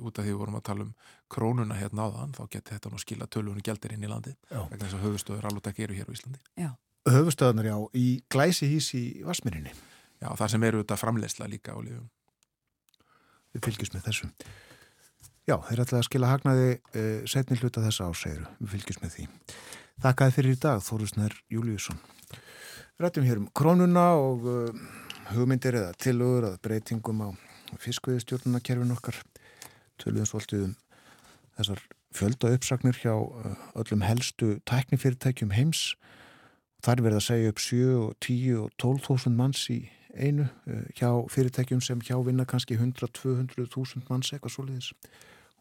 út af því við vorum að tala um krónuna hérna á þann, þá getur þetta nú skila tölvunni gældir inn í landi, vegna þess að höfustöður alveg eru hér á Íslandi. Já. Höfustöðunar já, í glæsi hís í Vasmirinni. Já, þar sem eru þetta framleysla líka á lífum. Við fylgjum með þessu. Já, þeir ætlaði að skila hagnaði uh, setni hluta þessa ásæru. Við fylgjum með því. Þakkaði fyrir í dag, Þórusnær Júliusson. Rættum hér um krónuna og uh, hugmyndir eða tilögur að breytingum á fiskviðstjórnuna okkar töluðum svolítið um þessar fjölda uppsagnir hjá uh, öllum helstu tæknifyrirtækjum heims. Þar verða að segja upp 7, 10 og 12.000 manns í einu uh, hjá fyrirtækjum sem hjá vinna kannski 100-200.000 manns eitthvað svoleiðis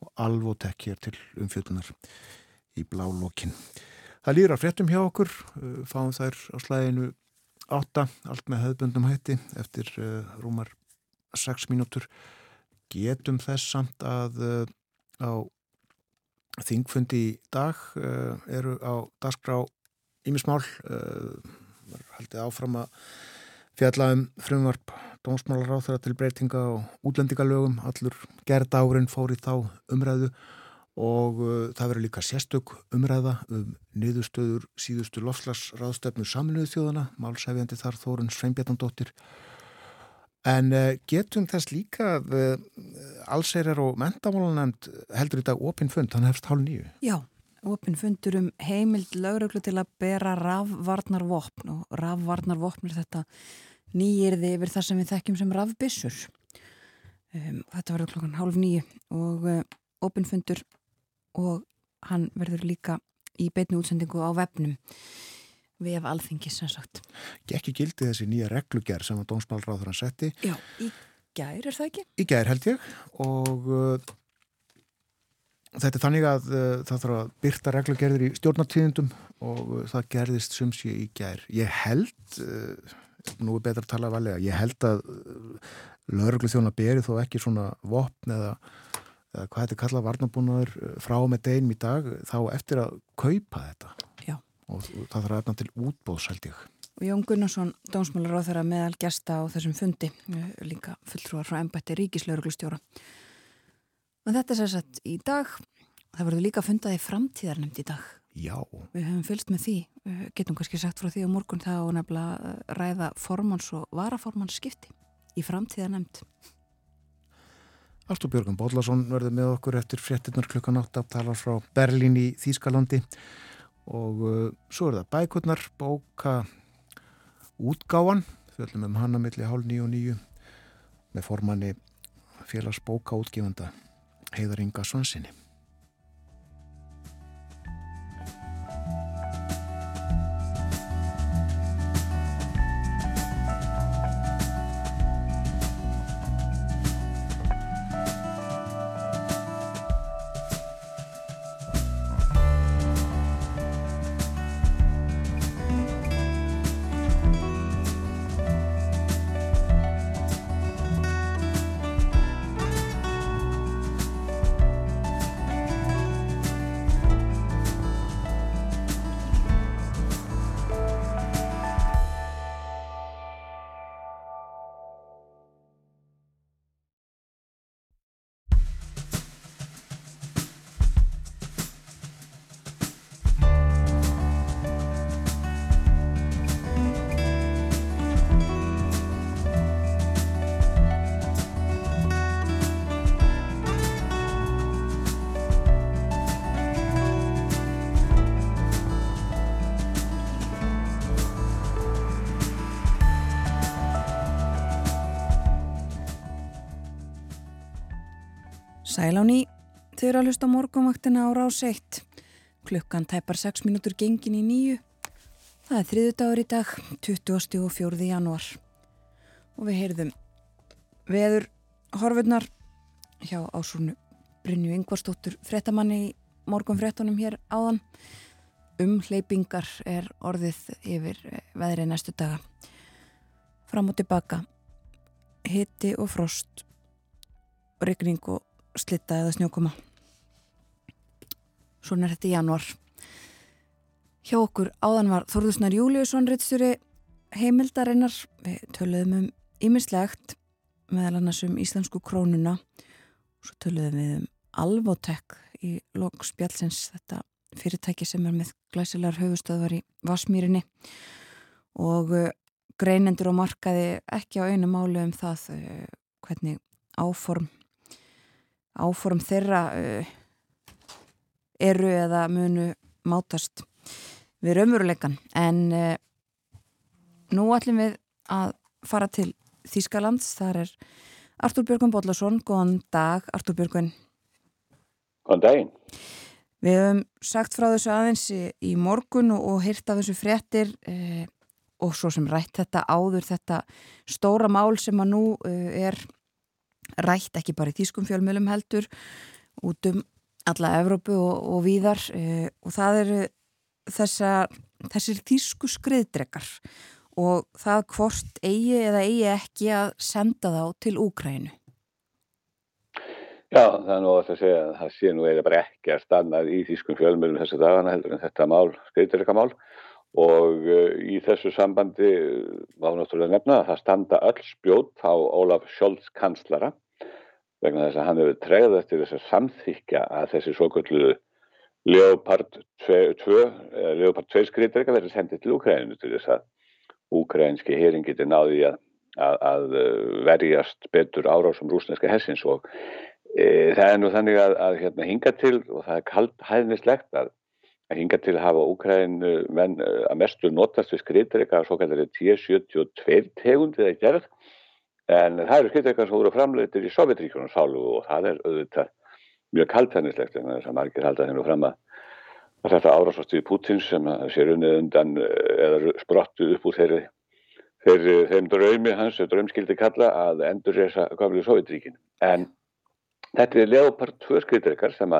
og alvotek hér til umfjötunar í blálokkin. Það lýra fréttum hjá okkur, uh, fáum þær á slæðinu 8, allt með höfbundum hætti eftir rúmar 6 mínútur. Getum þess samt að uh, á þingfundi í dag uh, eru á dagskrá ímismál uh, haldið áfram að fjalla um frumvarp dómsmálar á þeirra til breytinga og útlendingalögum. Allur gerð árin fór í þá umræðu og það verður líka sérstök umræða um niðurstöður síðustu lofslagsráðstöfnu saminuðu þjóðana málsæfjandi þar Þórun Sveinbjarnandóttir En uh, getum þess líka uh, allseirar og mentamálanemnd heldur í dag opinfund, hann hefst hálf nýju. Já, opinfundur um heimild lögröklu til að bera rafvarnarvopn og rafvarnarvopn er þetta nýjirði yfir það sem við þekkjum sem rafbissur. Um, þetta verður klokkan hálf nýju og uh, opinfundur og hann verður líka í beitnu útsendingu á vefnum við hef alþingis sem sagt. Gekki gildi þessi nýja reglugjær sem að Dómsmálráður hann setti. Já, í gær er það ekki? Í gær held ég og uh, þetta er þannig að uh, það þarf að byrta reglugjærður í stjórnartíðundum og uh, það gerðist sumsi í gær. Ég held, uh, nú er betra að tala valega, ég held að uh, lögreglu þjóna beri þó ekki svona vopn eða eða hvað þetta kalla varnabúnaður uh, frá með deginum í dag þá eftir að kaupa þetta og það þarf að efna til útbóðs held ég. Og Jón Gunnarsson, dómsmálar á þeirra meðal gesta á þessum fundi, eh, líka fulltrúar frá ennbætti ríkislauruglustjóra. Og þetta er sérsagt í dag, það verður líka fundaði framtíðarnemnd í dag. Já. Við höfum fylst með því, getum kannski sagt frá því á morgun þá nefnilega eh, ræða formáns og varaformáns skipti í framtíðarnemnd. Alltaf Björgum Bóllarsson verður með okkur eftir fréttinnar klukkan 8 að tala frá Berlín í Þýskalandi. Og uh, svo er það bækurnar bóka útgáan fjöldum um hanna milli hálf nýju og nýju með formanni félags bóka útgifanda Heiðar Inga Svansinni Sæl á ný, þau eru að hlusta morgunvaktina á rás 1. Klukkan tæpar 6 minútur gengin í nýju. Það er þriðu dagur í dag, 20. og 4. januar. Og við heyrðum veður horfurnar hjá ásúrnu Brynju Yngvarstóttur frettamanni í morgunfrettunum hér áðan. Umleipingar er orðið yfir veðri næstu daga. fram og tilbaka hitti og frost regning og slitta eða snjókoma. Svona er þetta í januar hjá okkur áðan var Þorðusnar Júliusson Ritstjóri heimildarinnar. Við töluðum um ýmislegt meðal annars um íslensku krónuna. Og svo töluðum við um Alvotek í Lóksbjálsins þetta fyrirtæki sem er með glæsilegar höfustöðvar í Vasmýrinni og uh, greinendur og markaði ekki á einu málu um það uh, hvernig áform áform þeirra uh, eru eða munu mátast við raumuruleikan en nú ætlum við að fara til Þískalands, þar er Artur Björgun Bóllarsson, góðan dag Artur Björgun Góðan daginn. Við hefum sagt frá þessu aðeins í, í morgun og, og hýrt af þessu fréttir eh, og svo sem rætt þetta áður þetta stóra mál sem að nú eh, er rætt ekki bara í þýskum fjölmjölum heldur út um alla Evrópu og, og víðar eh, og það eru þessa, þessir þýsku skriðdrekar og það hvort eigi eða eigi ekki að senda þá til Úkrænu. Já, það er nú að segja að það sé nú eða bara ekki að stannað í þýskum fjölmjölum þessu dagana heldur en þetta mál, skriðdreikamál og uh, í þessu sambandi var náttúrulega nefna að það standa öll spjót á Ólaf Scholz kanslara vegna þess að hann hefur tregðað eftir þess að samþykja að þessi svo kvöldu Leopard 2 Leopard 2 skriðdreika verður sendið til Úkræninu til þess að úkrænski hering getur náði að, að, að verjast betur árásum rúsneska hessins og E, það er nú þannig að, að hérna, hinga til og það er kald hæðnislegt að, hinga til að hafa Úkrænu menn e, að mestu notast við skriðdreika svo kallar þetta 1072 tegundið að gerð en það eru skriðdreika sem voru framleitir í Sovjetríkunum sálu og það er auðvitað mjög kald hæðnislegt en þess að margir halda hennu fram að, þetta árásvastuði Pútins sem sér unnið undan e, eða sprottu upp úr þeirri þeir, þeim draumi hans, draumskildi kalla að endur þessa gamlu Sovjetríkin en Þetta er Leopard 2 skriðdrekar sem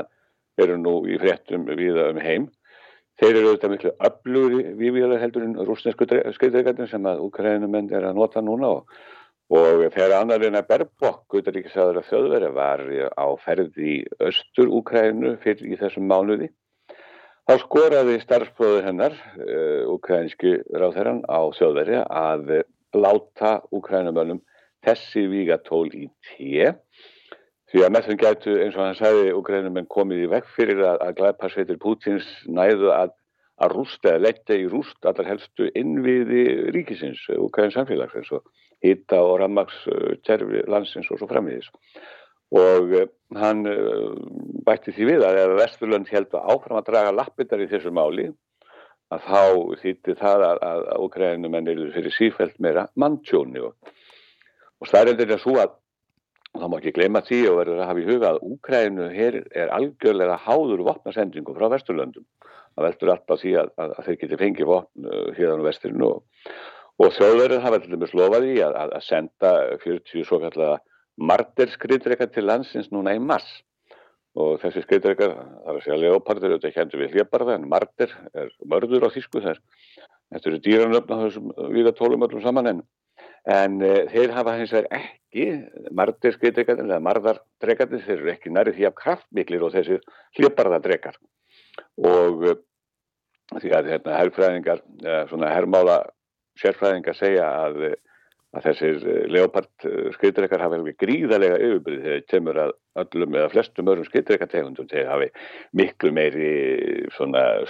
eru nú í fréttum viða um heim. Þeir eru auðvitað miklu öflugri viðvíðar heldur en rúsnesku skriðdrekarnir sem að úkrænumenn er að nota núna og, og þegar annarinn að Berbok, Guðaríkisaður að þjóðveri, var á ferði í östur Úkrænu fyrir í þessum mánuði. Þá skoraði starfsbróður hennar, uh, ráðherran á þjóðveri, að láta úkrænumönnum þessi vígatól í tíu Því að með þeim gætu, eins og hann sagði, Ukrænumenn komið í vekk fyrir að, að glæparsveitir Pútins næðu að, að rústa eða letta í rúst allar helstu innviði ríkisins, Ukræns samfélags, eins og hitta og rammagskerfi landsins og svo framviðis. Og uh, hann uh, bætti því við að ef Vesturlund held að áfram að draga lappindar í þessu máli, að þá þýtti það að, að Ukrænumenn eru fyrir sífælt meira manntjóni og, og staðrendir er svo að og þá má ekki gleyma því og verður að hafa í huga að Úkrænu hér er algjörlega háður vopnasendingu frá Vesturlöndum það veldur alltaf því að, að, að þeir geti fengið vopn uh, hérna á vesturinu og, og þjóðverður hafa til dæmis lofaði að, að senda 40 svo kallega marder skriðdreikar til landsins núna í mars. Og þessi skriðdreikar, það er að segja leopardur þetta hendur við hliðbarða en marder er mörður á þýsku þær. Þetta eru dýranöfn á þessum vigatólum öllum saman en en uh, þeir hafa hins vegar ekki margdreiskriðdregarnir eða marðardregarnir þeir eru ekki nærið því af kraftmiklir og þessir hljöparðardregar og uh, því að hérna herrfræðingar, uh, svona herrmála sérfræðingar segja að, að þessir leopard skriðdregar hafa hefði gríðarlega yfirbyrði þegar þeir temur að öllum eða flestum öðrum skriðdregategundum þeir hafi miklu meiri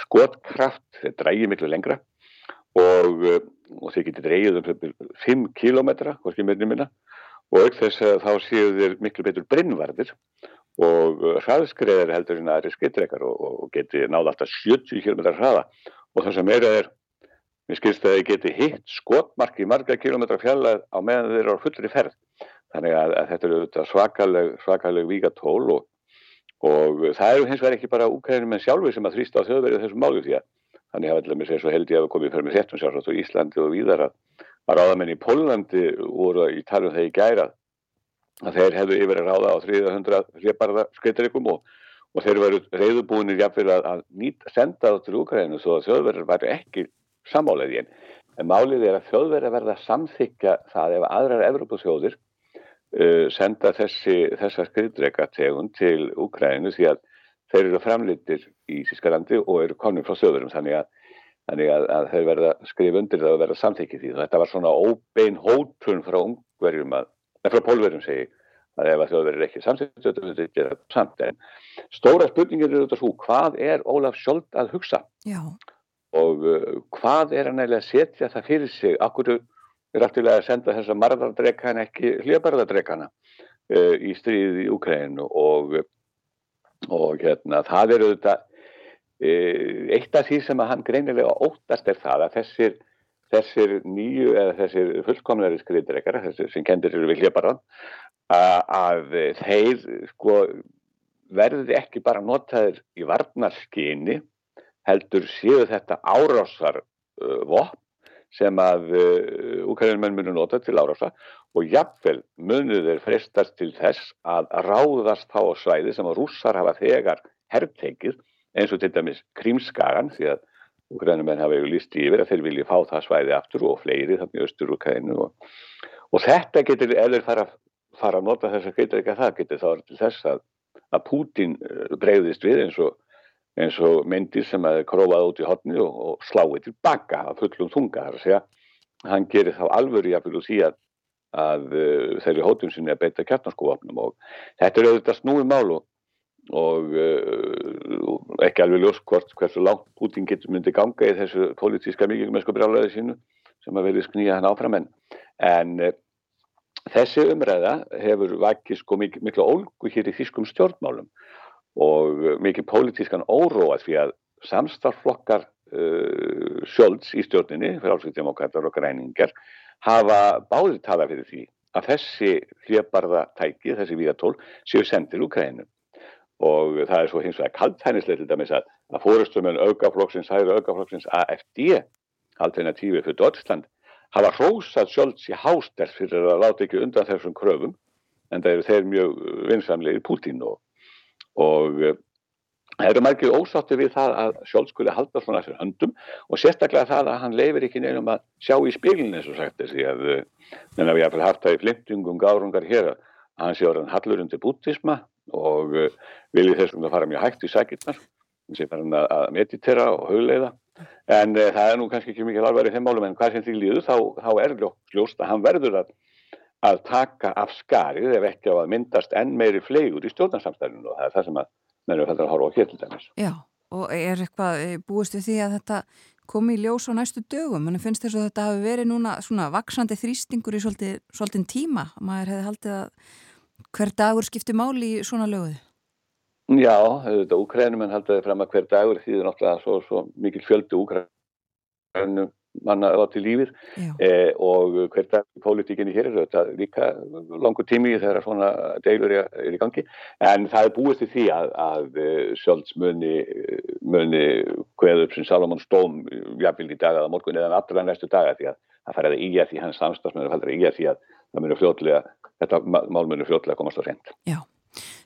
skotkraft, þeir drægi miklu lengra og og þeir geti dreyið um 5 kilometra, hvorki meirinu minna. Og auk þess að þá séu þeir miklu betur brinnvarðir og hraðskreðar heldur en aðri skeittrekar og, og geti náða alltaf 70 km hraða. Og það sem er við skilst að þeir geti hitt skotmark í marga kilometra fjalla á meðan þeir eru á fullri ferð. Þannig að, að þetta eru svakaleg, svakaleg vígatól og, og það eru hins vegar ekki bara úkrænum en sjálfur sem að þrýsta á þjóðverið þessum málu því að Þannig hafa allir með sér svo held ég að komið fyrir með þettum sjálfsagt og Íslandi og víðar að, að ráðamenn í Pólandi voru í talum þegar ég gærað að þeir hefðu yfir að ráða á 300 hliparða skreittarikum og, og þeir veru reyðubúinir jafnvel að, að nýt, senda það til Úkræðinu svo að þjóðverðar væri ekki sammálaði en En málið er að þjóðverði verða að samþykja það ef aðrar Evrópusjóðir uh, senda þessi, þessa skriðdreikategun til Úkrænu því að þeir eru framlýttir í Sískalandi og eru konum frá þjóðverum þannig að, þannig að, að þeir verða skrif undir það og verða samþykja því. Þetta var svona óbein hótun frá ungverjum að, frá pólverjum segi að ef að þjóðverðir ekki samþykja þetta þetta gera samt en stóra spurningir eru þetta svo hvað er Ólaf Sjóld að hugsa Já, og uh, hvað er hann eiginlega að setja það fyrir sig? Akkur er afturlega að senda þessa marðardrekana ekki hljöbarðardrekana uh, í stríðið í Ukraínu og, og hérna það eru þetta uh, eitt af því sem hann greinilega óttast er það að þessir þessir nýju eða þessir fullkomnari skriðdrekar sem kendir eru við hljöbarðan að þeir sko verði ekki bara notaður í varnarskyni heldur séu þetta árásar uh, vopn sem að úkæðinmenn munu nota til árása og jafnvel munu þeir frestast til þess að ráðast þá á svæði sem að rússar hafa þegar herrtekið eins og til dæmis krímskagan því að úkæðinmenn hafa ju líst yfir að þeir vilja fá það svæði aftur og fleiri þannig í östur úkæðinu og, og þetta getur eða fara, fara að nota þess að getur ekki að það getur þá til þess að, að Pútin breyðist við eins og eins og myndir sem að krófaði út í hotni og, og sláði tilbaka af fullum þunga þar að segja. Hann gerir þá alvöru jafnvel úr því að, að uh, þeirri hóttum sinni að beita kjarnaskóvapnum og þetta er auðvitað snúið mál og, og uh, ekki alveg ljós hvort hversu langt Putin getur myndi ganga í þessu politíska mikilmennsku brjálaði sínu sem að verði sknýja hann áfram en, en uh, þessi umræða hefur vakið sko mik miklu ólgu hér í þýskum stjórnmálum og mikið pólitískan óróa því að samstarflokkar uh, sjölds í stjórninni, frálsvíkdemokrater og græningar, hafa báðið tala fyrir því að þessi hliðbarða tæki, þessi vígatól, séu sendir úr grænu. Og það er svo hins vegar kaltænislega til dæmis að, að fórustum en augaflokksins, hægri augaflokksins AFD, alternatífi fyrir Deutschland, hafa hrósað sjölds í hásters fyrir að láta ekki undan þessum kröfum, en það eru þeir mjög vinsamlegir Putin og og það eru margir ósátti við það að sjálf skuli halda svona þessar höndum og sérstaklega það að hann leifir ekki nefnum að sjá í spilin eins og sagt þessi að menna við hafum haft það í flimtingum gárungar hér að hann sé orðan hallur undir bútisma og vilji þessum að fara mjög hægt í sækirnar hann sé bara að meditera og hugleiða. En uh, það er nú kannski ekki mikið alvar í þeim málum en hvað sem því líður þá, þá er ljóst að hann verður að að taka af skarið ef ekki á að myndast enn meiri fleigur í stjórnarsamstæðinu og það er það sem að mennum fættar að horfa á hér til dæmis. Já, og er eitthvað búist við því að þetta komi í ljós á næstu dögum, en finnst þess að þetta hafi verið núna svona vaksandi þrýstingur í svolítið, svolítið tíma, maður hefði haldið að hver dagur skipti máli í svona löguðu? Já, þetta úkrænum en haldiði fram að hver dagur þýðir náttúrulega svo, svo mikil fjöldu úkrænum manna láti lífið. Eh, og hver dag í pólitíkinni hér er þetta líka langur tími þegar svona deilur er, í gangi. En það er búið til því að, að eh, sjálfs muni, muni hverðu upp sem Salomón stóm jafnvel í dag að morgun eða allra næstu daga því að það færði í að því hans samstagsmennur færði í að því að það muni fljóðlega þetta mál muni fljóðlega komast á sent Já,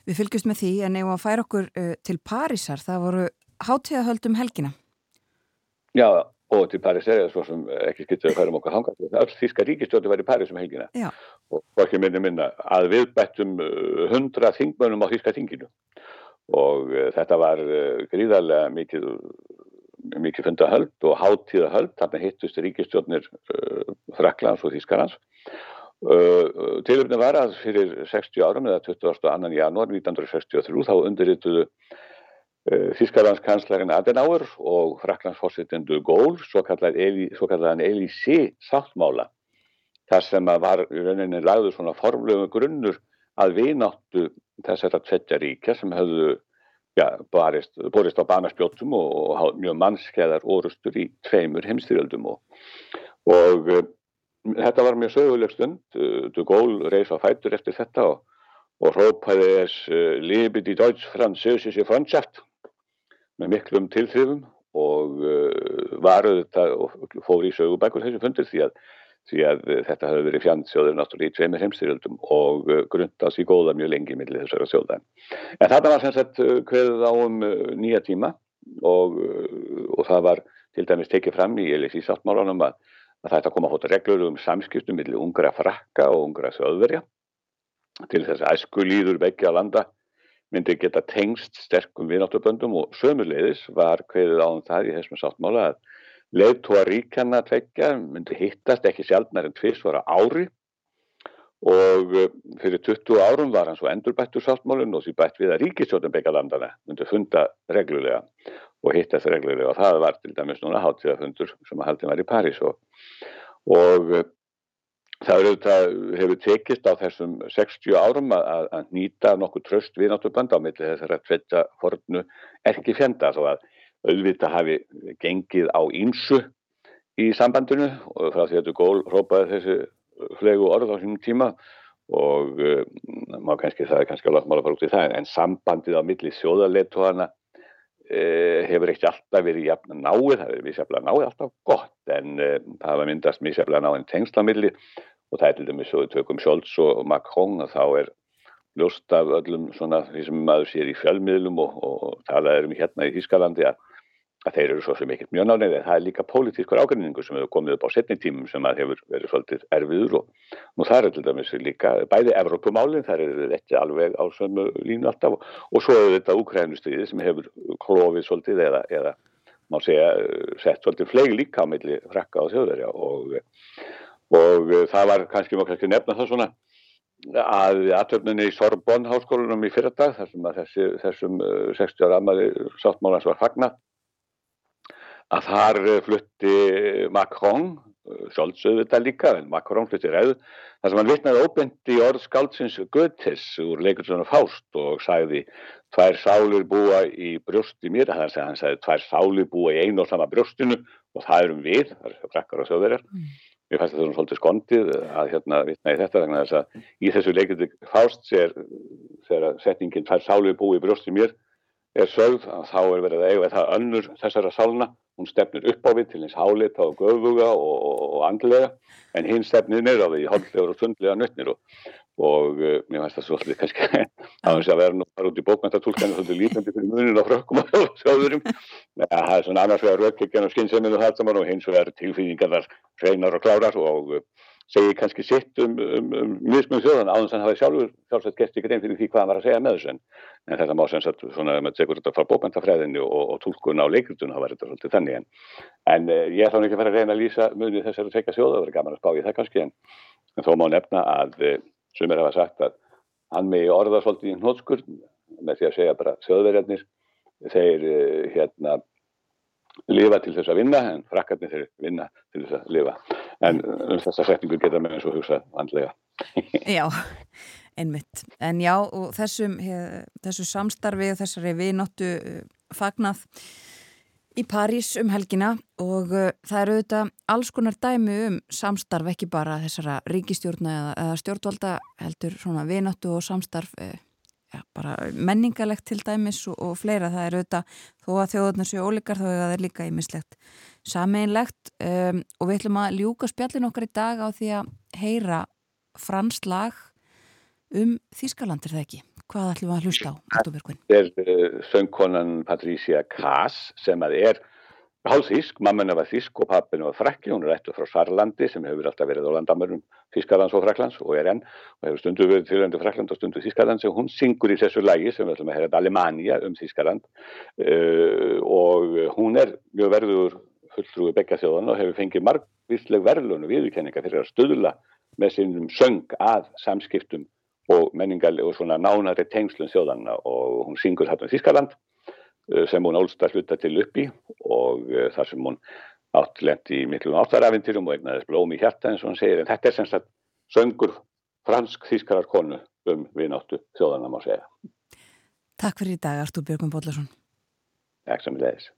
við fylgjumst með því en ef að færa okkur uh, til Parísar. Það voru hátíðahöldum helgina. Já, og til Paris er það svo sem ekki skiltuði að færum okkar hanga. Öll þíska ríkistjóti var í Paris um helgina Já. og hvorki minni minna að við bettum hundra þingmönum á þíska þinginu og uh, þetta var uh, gríðarlega mikið, mikið fundahöld og hátíðahöld, þarna hittust ríkistjótnir uh, Fraklands og Þískarlands. Tilöfni var að fyrir 60 árum eða 22. janúar 1963 þá undirrituðu Þískalandskanslarinn Adenauer og Fraklandsforsittin de Gaulle svo kallaðan Elysée sáttmála þar sem var í rauninni lagður svona formlegu grunnur að vináttu þessara tvettja ríkja sem höfðu ja, barist, borist á banaspjóttum og, og mjög mannskeðar orustur í tveimur heimstyrjöldum og, og uh, þetta var mjög söguleg stund. De Gaulle reys á fætur eftir þetta og, og hrópaði þess uh, Liebe die Deutsch-Französische Freundschaft með miklum tilþrifum og uh, varuð þetta og fór í sögubækur þessu fundir því að, því að þetta hefði verið fjandsjóður náttúrulega í tveimir heimstyrjöldum og uh, grundast í góða mjög lengi millir þessara sjóða. En þetta var sem sagt hverðið á um nýja tíma og, og það var til dæmis tekið fram í LSI sáttmálanum að, að þetta koma að hóta reglur um samskiptum millir ungra frakka og ungra þjóðverja til þess að æsku líður begja landa myndi geta tengst sterkum vináttuböndum og sömuleiðis var hverðið áðan það í þessum sáttmála að leiðtóa ríkjana tveggja myndi hittast ekki sjálfnar en tvist vara ári. Og eh, fyrir 20 árum var hann svo endurbættur sáttmálun og því bætt við að ríkistjóðan begja landana myndi funda reglulega og hittast reglulega. Og það var til dæmis núna hátíðafundur sem að haldið var í París og, og Það auðvitað, hefur tekist á þessum 60 árum að, að nýta nokkuð tröst við náttúrband á milli þessar að tvetta fornu erki fjenda þó að auðvitað hafi gengið á ímsu í sambandinu og frá því að þetta gól hrópaði þessi flegu orð á sínum tíma og uh, kannski það er kannski alveg mála bara út í það en sambandið á milli sjóðarleituhana uh, hefur ekki alltaf verið jafn náið, það hefur misjaflega náið alltaf gott en uh, það var myndast misjaflega náið tengslamilli og það er til dæmis svo við tökum Scholz og Macron og þá er ljóst af öllum svona því sem maður sér í fjölmiðlum og, og talað um hérna í Þískalandi að, að þeir eru svo sem ekkert mjög nálega en það er líka pólitískur ágrinningu sem hefur komið upp á setni tímum sem að hefur verið svolítið erfiður og nú það er til dæmis líka bæði Evrópumálinn, það er ekki alveg á sömu línu alltaf og, og svo er þetta Ukrænustriði sem hefur klófið svolítið eða, eða má segja sett svolítið fleig líka á milli frakka og þjóðverja og og það var kannski maður kannski nefna það svona að aðtöfninni í Sorbonn háskólanum í að þessi, þessum uh, 60 ára aðmæli sáttmálans var fagna að þar uh, flutti Macron sjálfsögðu þetta líka en Macron flutti ræðu þar sem hann vittnaði óbendi í orð skáldsins Goethes úr leikursunum Fást og sagði tvær sálir búa í brjósti mér þannig að hann sagði tvær sálir búa í einu og sama brjóstinu og það erum við, það er frakkar og þjóðverjar. Mm. Mér fannst þetta svona svolítið skondið að hérna vitna í þetta þannig að í þessu leikandi fást þegar setningin fær sálu búi í brjósti mér er sögð að þá er verið að eiga það önnur þessara sáluna hún stefnir upp á við til eins hálita og göfuga og, og, og andlega en hinn stefnir neyra á því hálflegur og sundlega nöttnir og, og uh, mér finnst það svolítið kannski að þess að vera nú bara út í bókmæntatúlkanu svolítið lítandi fyrir munin á frökkum og sjóðurum. Það er svona annars vegar rökkekjan og skynnseminu það saman og hins vegar tilfýðingarnar hreinar og klárar og uh, segir kannski sitt um, um, um mismum þjóðan áðans hann hafi sjálfur sjálfsagt gert ykkur einn fyrir því hvað hann var að segja með þessu. En, en þetta má sem sagt svona með tegur þetta frá bókmyndafræðinu og, og tólkun á leikritun þá var þetta svolítið þannig en, en eh, ég ætla ekki að fara að reyna að lýsa munið þessari tvekja þjóða, það verður gaman að spá í það kannski en, en þó má nefna að eh, sumir hafa sagt að hann með orða svolítið í hnótskurð með því að segja bara þjóðverjarnir. Þeir eh, hérna lifa til þess að vinna en frakkarnir þeir vinna til þess að lifa. En um þessa setningu geta með eins og hugsa vandlega. Já, einmitt. En já, og þessum hef, þessu samstarfi og þessari viðnottu uh, fagnað í París um helgina og uh, það eru auðvitað alls konar dæmi um samstarf ekki bara þessara ríkistjórna eða, eða stjórnvalda heldur svona viðnottu og samstarf uh, ja, bara menningalegt til dæmis og, og fleira. Það er auðvitað þó að þjóðurnar séu ólíkar þá er það líka ímislegt sameinlegt um, og við ætlum að ljúka spjallin okkar í dag á því að heyra fransk lag um Þískalandir það ekki? Hvað ætlum við að hlusta á? Þetta er uh, söngkonan Patricia Kaas sem að er hálf þísk, mamman var þísk og pappin var frekki, hún er ættu frá Sarlandi sem hefur alltaf verið á landamörum Þískalands og Freklands og er enn og hefur stundu verið tilhöndu Frekland og stundu Þískalands og hún syngur í þessu lægi sem við ætlum að hefða Alemania um Þískaland uh, og hún er mjög verður fulltrúi begja þjóðan og hefur fengið margvísleg verðlun og viðurkenninga fyrir að stöðla með sínum söng að samskiptum og menningali og svona nánari tengslun þjóðanna og hún syngur þarna um Þískaland Eh, sem hún ólst að hluta til uppi og eh, þar sem hún átt lendi í miklum áttarafintyrum og egnaðist blóm í hjarta eins og hún segir en þetta er sem sagt söngur fransk-þískarar konu um vináttu þjóðanam á segja. Takk fyrir í dag Artur Björgum Bóllarsson. Takk sem leðis.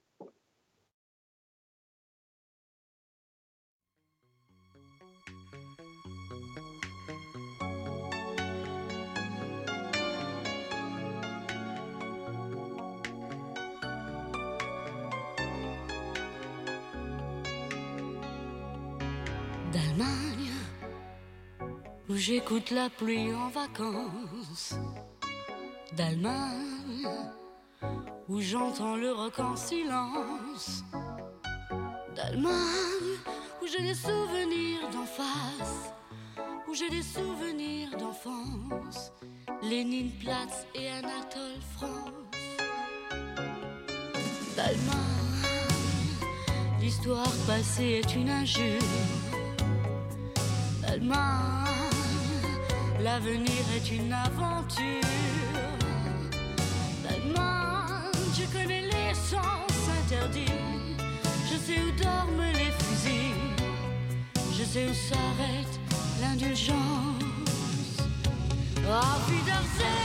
J'écoute la pluie en vacances, d'Allemagne, où j'entends le rock en silence, d'Allemagne, où j'ai des souvenirs d'en face, où j'ai des souvenirs d'enfance, Lénine-Platz et Anatole France. D'Allemagne, l'histoire passée est une injure. D'Allemagne, l'avenir est une aventure. D'Allemagne, je connais les sens interdits. Je sais où dorment les fusils. Je sais où s'arrête l'indulgence. Auf Wiedersehen,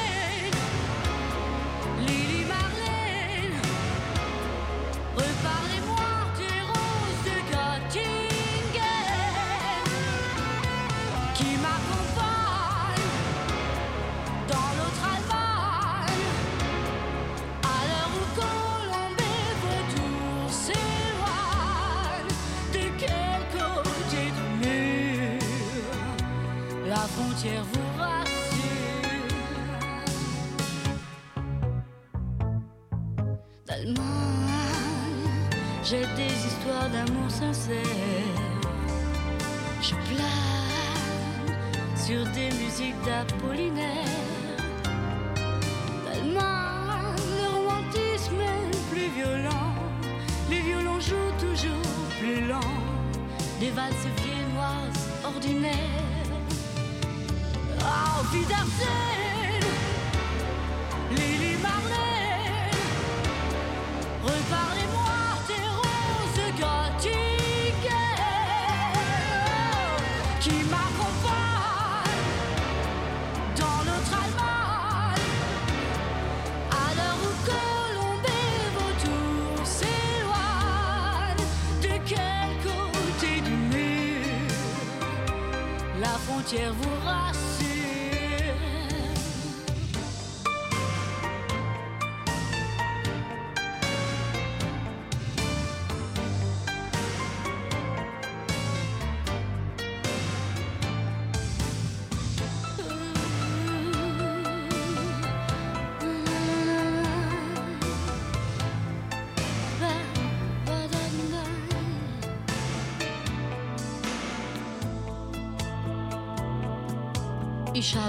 frontière vous rassure? D'Allemagne, j'ai des histoires d'amour sincère. Je plane sur des musiques d'Apollinaire. D'Allemagne, le romantisme est plus violent. Les violons jouent toujours plus lent. Des valses viennoises ordinaires. Wiedersehen, Lily Marlène. Reparlez-moi des roses gothiques qui m'accompagnent dans notre Allemagne. À l'heure où Colombe et Vautour s'éloignent, de quel côté du mur la frontière vous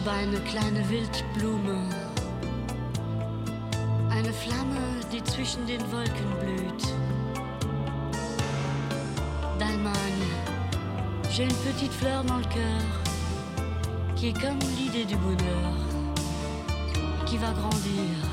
habe eine kleine Wildblume, eine Flamme, die zwischen den Wolken blüht. D'Allemagne, j'ai une petite fleur dans le cœur, qui est comme l'idée du bonheur, qui va grandir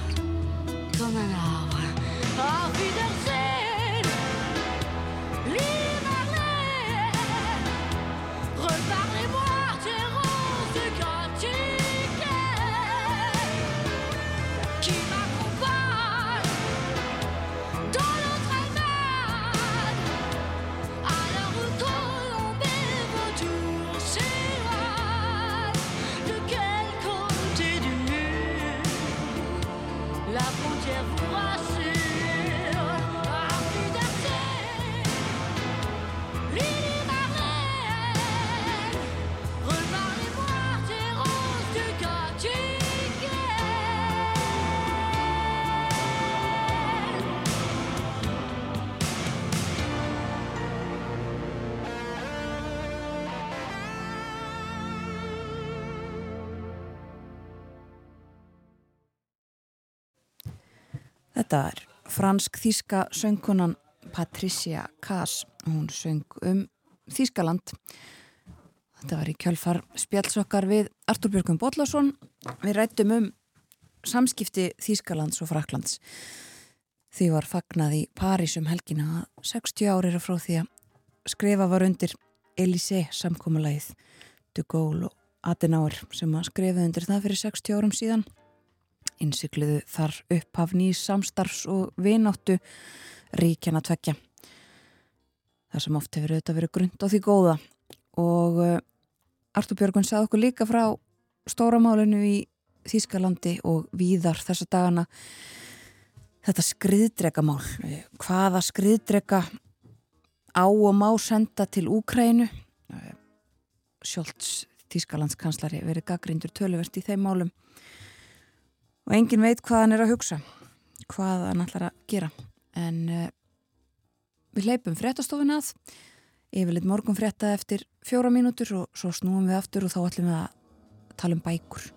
Er fransk-þíska söngkonan Patricia Kaas. Hún söng um Þískaland. Þetta var í kjölfar spjallsokkar við Artur Björgum Bollason. Við rættum um samskipti Þískalands og Fraklands. Því var fagnað í París um helgina að 60 ári eru frá því að skrifa var undir Elysée samkómulægið de Gaulle og Adenauer sem að skrifa undir það fyrir 60 árum síðan innsikluðu þar upphaf nýs samstarfs og vináttu ríkjana tvekja. Það sem oft hefur auðvitað verið grund á því góða og uh, Artur Björgun sagði okkur líka frá stóramálinu í Þískalandi og víðar þessa dagana þetta skriðdregamál. Hvaða skriðdrega á og má senda til Úkrænu? Sjólds Þískalandskanslari verið gaggrindur töluvert í þeim málum og engin veit hvað hann er að hugsa hvað hann ætlar að gera en uh, við leipum fréttastofun að yfirleitt morgun frétta eftir fjóra mínútur og svo snúum við aftur og þá ætlum við að tala um bækur.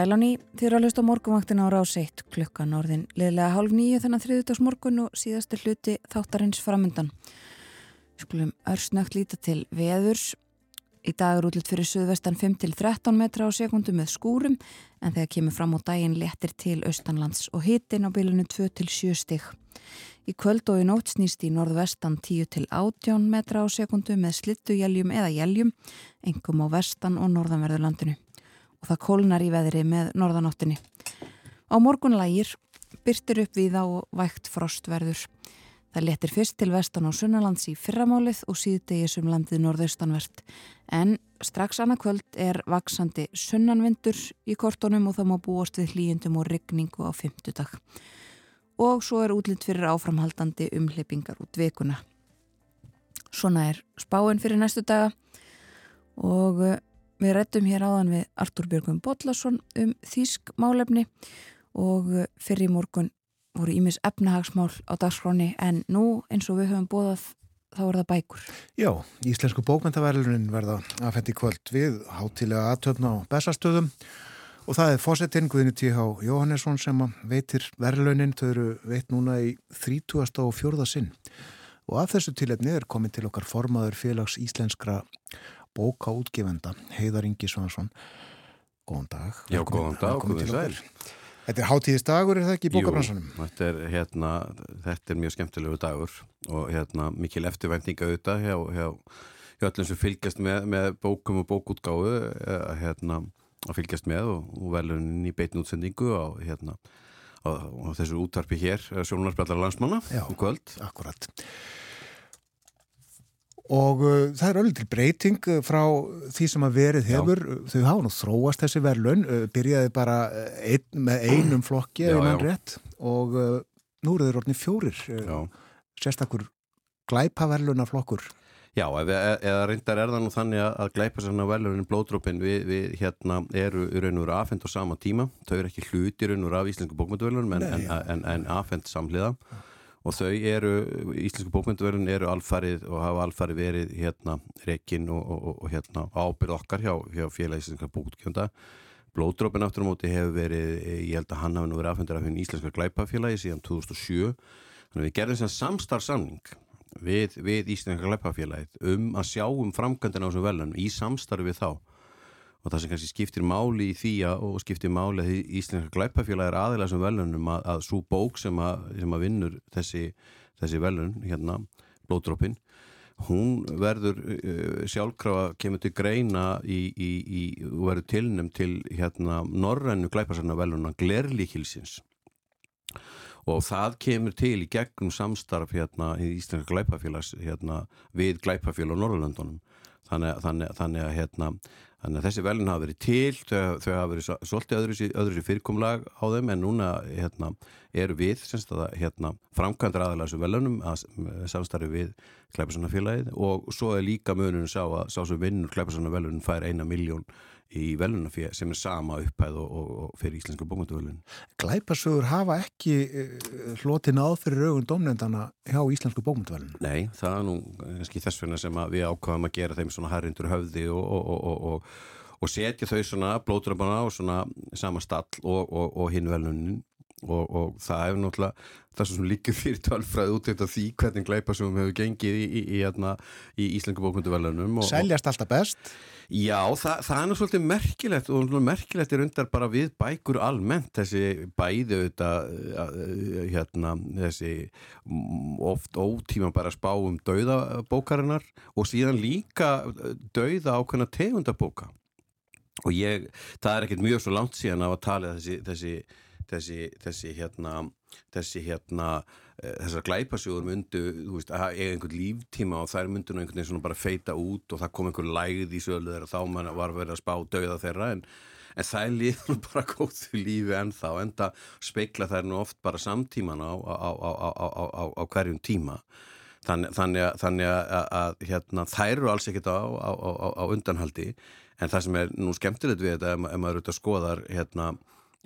Sæláni, þið eru að hlusta morgunvaktina á rás 1 klukkan orðin liðlega hálf nýju þennan þriðutags morgun og síðastu hluti þáttarins framöndan. Skulum örsnögt líta til veðurs. Í dag er útlitt fyrir suðvestan 5-13 metra á sekundu með skúrum en þegar kemur fram á daginn letir til austanlands og hitin á bylunu 2-7 stig. Í kvöld og í nótt snýst í norðvestan 10-18 metra á sekundu með slittujeljum eða jeljum, engum á vestan og norðanverðurlandinu og það kólnar í veðri með norðanáttinni. Á morgunlægir byrtir upp við á vægt frostverður. Það letir fyrst til vestan á sunnalands í fyrramálið og síðdegis um landið norðaustanvert. En strax annað kvöld er vaksandi sunnanvindur í kortonum og það má búast við hlýjendum og regningu á fymtudag. Og svo er útlitt fyrir áframhaldandi umhleipingar út vikuna. Svona er spáinn fyrir næstu daga og Við rættum hér áðan við Artur Björgum Bodlasson um þýsk málefni og fyrir í morgun voru ímis efnahagsmál á dagskráni en nú eins og við höfum bóðað þá er það bækur. Já, Íslensku bókmyndavælunin verða aðfendi kvöld við hátilega aðtöfna á bestastöðum og það er fósettinn Guðinu T.H. Jóhannesson sem veitir verðlunin, þau eru veit núna í 30. og 4. sinn og af þessu tilefni er komin til okkar formaður félags íslenskra bókaútgefenda Heiðar Ingi Svansson. Góðan dag. Já, góðan dag, góðan sæl. Þetta er hátíðisdagur, er það ekki í bókabransanum? Jú, þetta er, hérna, þetta er mjög skemmtilegu dagur og hérna, mikil eftirvæntinga auðvitað hjá, hjá, hjá öllum sem fylgjast með, með bókum og bókútgáðu eh, hérna, að fylgjast með og, og velunin í beitn útsendingu á, hérna, á, á þessu útvarpi hér Sjónarspjallar landsmanna Já, um kvöld. Akkurat og uh, það er alveg til breyting uh, frá því sem að verið hefur. Já. þau hafa nú þróast þessi verðlun uh, byrjaði bara uh, ein, með einum flokki eða mann rétt. Og uh, nú eru þeir orðin fjórir uh, sérstakur glæpaverðluna flokkur Já, eða, eða reyndar er það nú þannig að glæpa svona verðlunin blóðdrópin við, við hérna eru í raun og veru afhengt á sama tíma, þau eru ekki hluti í raun og veru af íslensku bókmynduverðlunum en, en, en, en afhengt samliða og þau eru, íslensku bókmynduverðin eru alfarið og hafa alfarið verið hérna rekin og, og, og hérna ábyrð okkar hjá, hjá félagislenska bókmynda Blóðdrópin aftur á móti hefur verið, ég held að hann hafi nú verið afhendur af henni íslenska glæpafélagi síðan 2007 þannig að við gerðum sem samstarfsamning við, við íslenska glæpafélagið um að sjá um framkvæmdina á þessum velunum í samstarfi þá og það sem kannski skiptir máli í því og skiptir máli að Íslenska glæpafélag er aðeins sem velunum að, að svo bók sem að, sem að vinnur þessi, þessi velun, hérna, blóðdrópin, hún verður uh, sjálfkrafa kemur til greina í, í, í, og verður tilnum til hérna norrennu glæpasarna veluna Glerlíkilsins. Og það kemur til í gegnum samstarf hérna í Íslenska glæpafélags hérna við glæpafélag á Norrlandunum þannig, þannig, þannig að hérna Þannig að þessi velin hafa verið til, þau, þau hafa verið svolítið öðru, öðru fyrirkomlag á þeim en núna hérna, eru við að, hérna, framkvæmdra aðalega þessu velunum að samstarfi við Kleiparsannafélagið og svo er líka munum sá að sá sem vinnur Kleiparsannafélagin fær eina miljón í velunafér sem er sama upphæð og, og, og fyrir íslensku bókmyndavölun Glæpasögur hafa ekki uh, hloti náð fyrir augun domnendana hjá íslensku bókmyndavölun Nei, það er nú kannski þess vegna sem við ákvaðum að gera þeim svona herrindur höfði og, og setja þau svona blóturabana á svona sama stall og hinn velunin og, og það hefur náttúrulega það sem líka fyrir tölfræði út þetta því hvernig glæpasögum hefur gengið í, í, í, hérna, í Íslengu bókunduvelunum Sæljast alltaf best? Já, það, það er nú svolítið merkilegt og merkilegt er undar bara við bækur almennt þessi bæði auðvitað hérna, þessi oft ótíma bara spá um dauðabókarinnar og síðan líka dauða ákveðna tegundabóka. Og ég, það er ekkert mjög svo langt síðan að tala þessi, þessi þessi, þessi hérna þessi hérna þessar glæpasjóður myndu að eiga einhvern líftíma og þær myndu einhvern veginn bara feita út og það kom einhvern lægð í sölu þeirra þá mann var verið að spá dauða þeirra en, en það líður bara góðu lífi ennþá en það speikla þær nú oft bara samtíman á, á, á, á hverjum tíma. Þannig, þannig, að, þannig að, að hérna, þær eru alls ekkert á undanhaldi en það sem er nú skemmtilegt við þetta ef maður auðvitað skoðar hérna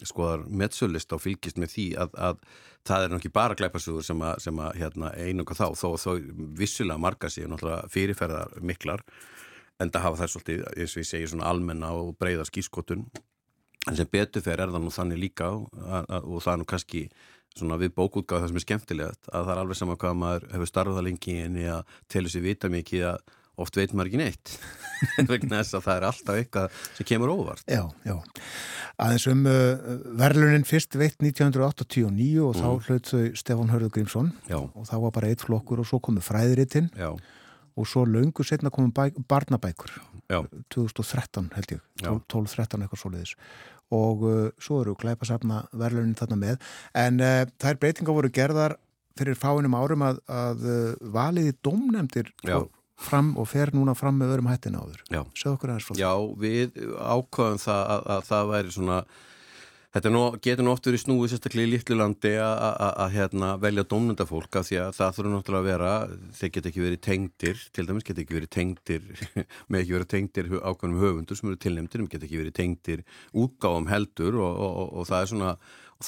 skoðar meðsöllist á fylgist með því að, að það er náttúrulega bara glæpasugur sem að, sem að hérna, einunga þá þó þó vissulega marga sig náttúrulega fyrirferðar miklar en það hafa það svolítið, eins og ég segi, svona almenna og breyða skískotun en sem betur fer er það nú þannig líka að, og það er nú kannski svona við bókútgáð það sem er skemmtilegt að það er alveg sama hvað maður hefur starfað lengi en ég að telur sér vita mikið að oft veit maður ekki neitt. Vegna þess að það er alltaf eitthvað sem kemur óvart. Já, já. Aðeins um uh, verðlunin fyrst veitt 1989 og mm. þá hlaut þau Stefán Hörður Grímsson. Já. og þá var bara eitt flokkur og svo komið fræðritinn og svo laungu setna komið barnabækur. Já. 2013 held ég. 12-13 eitthvað svo leiðis og uh, svo eru glæpasafna verðlunin þarna með. En uh, þær breytinga voru gerðar fyrir fáinum árum að, að uh, valiði domnemdir fram og fer núna fram með öðrum hættin áður. Segð okkur aðeins frá það Já, við ákvaðum það að, að það væri svona Þetta nú, getur oft verið snúið sérstaklega í litlu landi að hérna, velja domnundafólk af því að það þurfa náttúrulega að vera, þeir geta ekki verið tengdir, til dæmis geta ekki verið tengdir, með ekki verið tengdir ákveðnum höfundur sem eru tilnæmdir, þeir geta ekki verið tengdir útgáðum heldur og, og, og, og það er svona,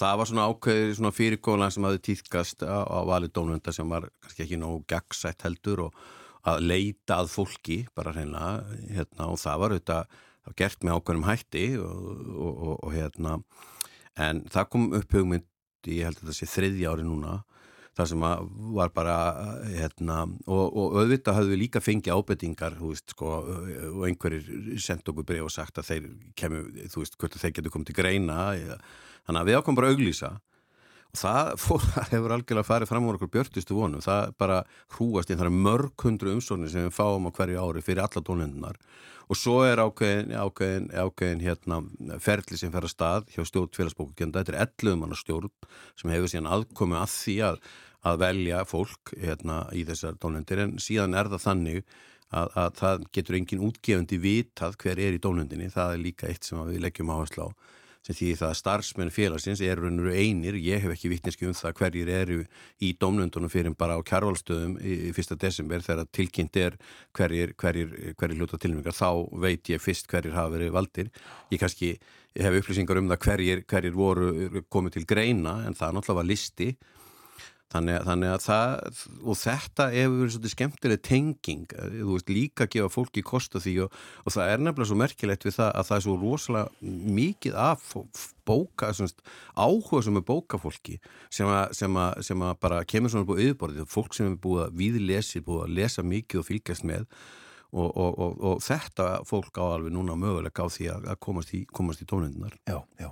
það var svona ákveðið svona fyrirkólan sem hafi týðkast á, á valið domnunda sem var kannski ekki nógu gegnsætt heldur og að leita að fólki bara hreinlega hérna, og það var auðvitað gert með ákveðnum hætti og, og, og, og hérna en það kom upp hugmynd ég held að það sé þriðja ári núna það sem var bara hérna, og auðvitað hafðu við líka fengið ábyrtingar sko, og einhverjir sendt okkur bregð og sagt að þeir kemur, þú veist, hvort þeir getur komið til greina þannig að við ákomum bara auglýsa. og það fór, hefur algjörlega farið fram á okkur björnustu vonum, það bara hrúast í þar mörg hundru umsóknir sem við fáum á hverju ári fyrir alla tónlendunar og svo er ákveðin, ákveðin, ákveðin hérna, ferli sem fer að stað hjá stjórn félagsbókugenda, þetta er 11 manna stjórn sem hefur síðan aðkomið að því að, að velja fólk hérna, í þessar tónlendir en síðan er það þannig að, að það getur engin útgefandi vitað hver er í tónlendinni, það er líka eitt sem við leggjum áherslu á sem því það að starfsmenn félagsins eru einir, ég hef ekki vittneski um það hverjir eru í domnundunum fyrir bara á kjærvalstöðum í fyrsta desember þegar tilkynnt er hverjir, hverjir, hverjir hluta tilmyngar, þá veit ég fyrst hverjir hafa verið valdir. Ég kannski hef upplýsingar um það hverjir, hverjir voru komið til greina en það náttúrulega var listi Þannig, þannig að það, og þetta hefur verið svolítið skemmtileg tenging, þú veist, líka að gefa fólki kosta því og, og það er nefnilega svo merkilegt við það að það er svo rosalega mikið af bóka, áhuga sem er bókafólki sem að, sem að, sem að bara kemur svona búið yfirborðið, fólk sem er búið að viðlesi, búið að lesa mikið og fylgjast með. Og, og, og þetta fólk á alveg núna mögulega á því að komast í, í tónundunar. Já, já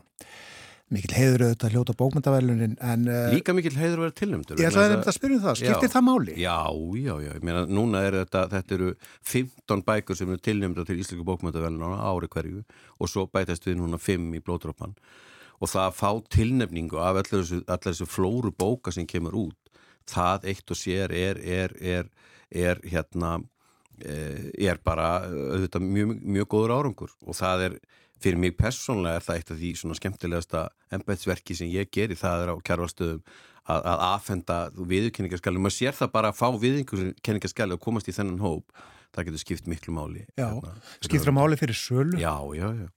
mikil heiður auðvitað að hljóta bókmyndavælunin en... Uh, Líka mikil heiður að vera tilnæmdur. Ég ætlaði að, spyrja um það, skiptir já, það máli? Já, já, já, ég meina, núna er þetta, þetta eru 15 bækur sem eru tilnæmdur til Ísleiku bókmyndavælunin á ári hverju og svo bætast við núna 5 í blóðdrópan og það að fá tilnæmningu af allar þessu, allar þessu flóru bóka sem kemur út, það eitt og sér er, er, er, er hérna, eh, er bara auðvitað mjög, mjög góður árangur. Og það er fyrir mig persónlega er það eitt af því svona skemmtilegasta ennbætsverki sem ég geri það er á kjærvalstöðum að, að aðfenda viðurkenningarskali, maður sér það bara að fá viðurkenningarskali og komast í þennan hóp. Það getur skipt miklu máli Já, hérna, fyrir skiptir að máli fyrir sölu? Já, já, já,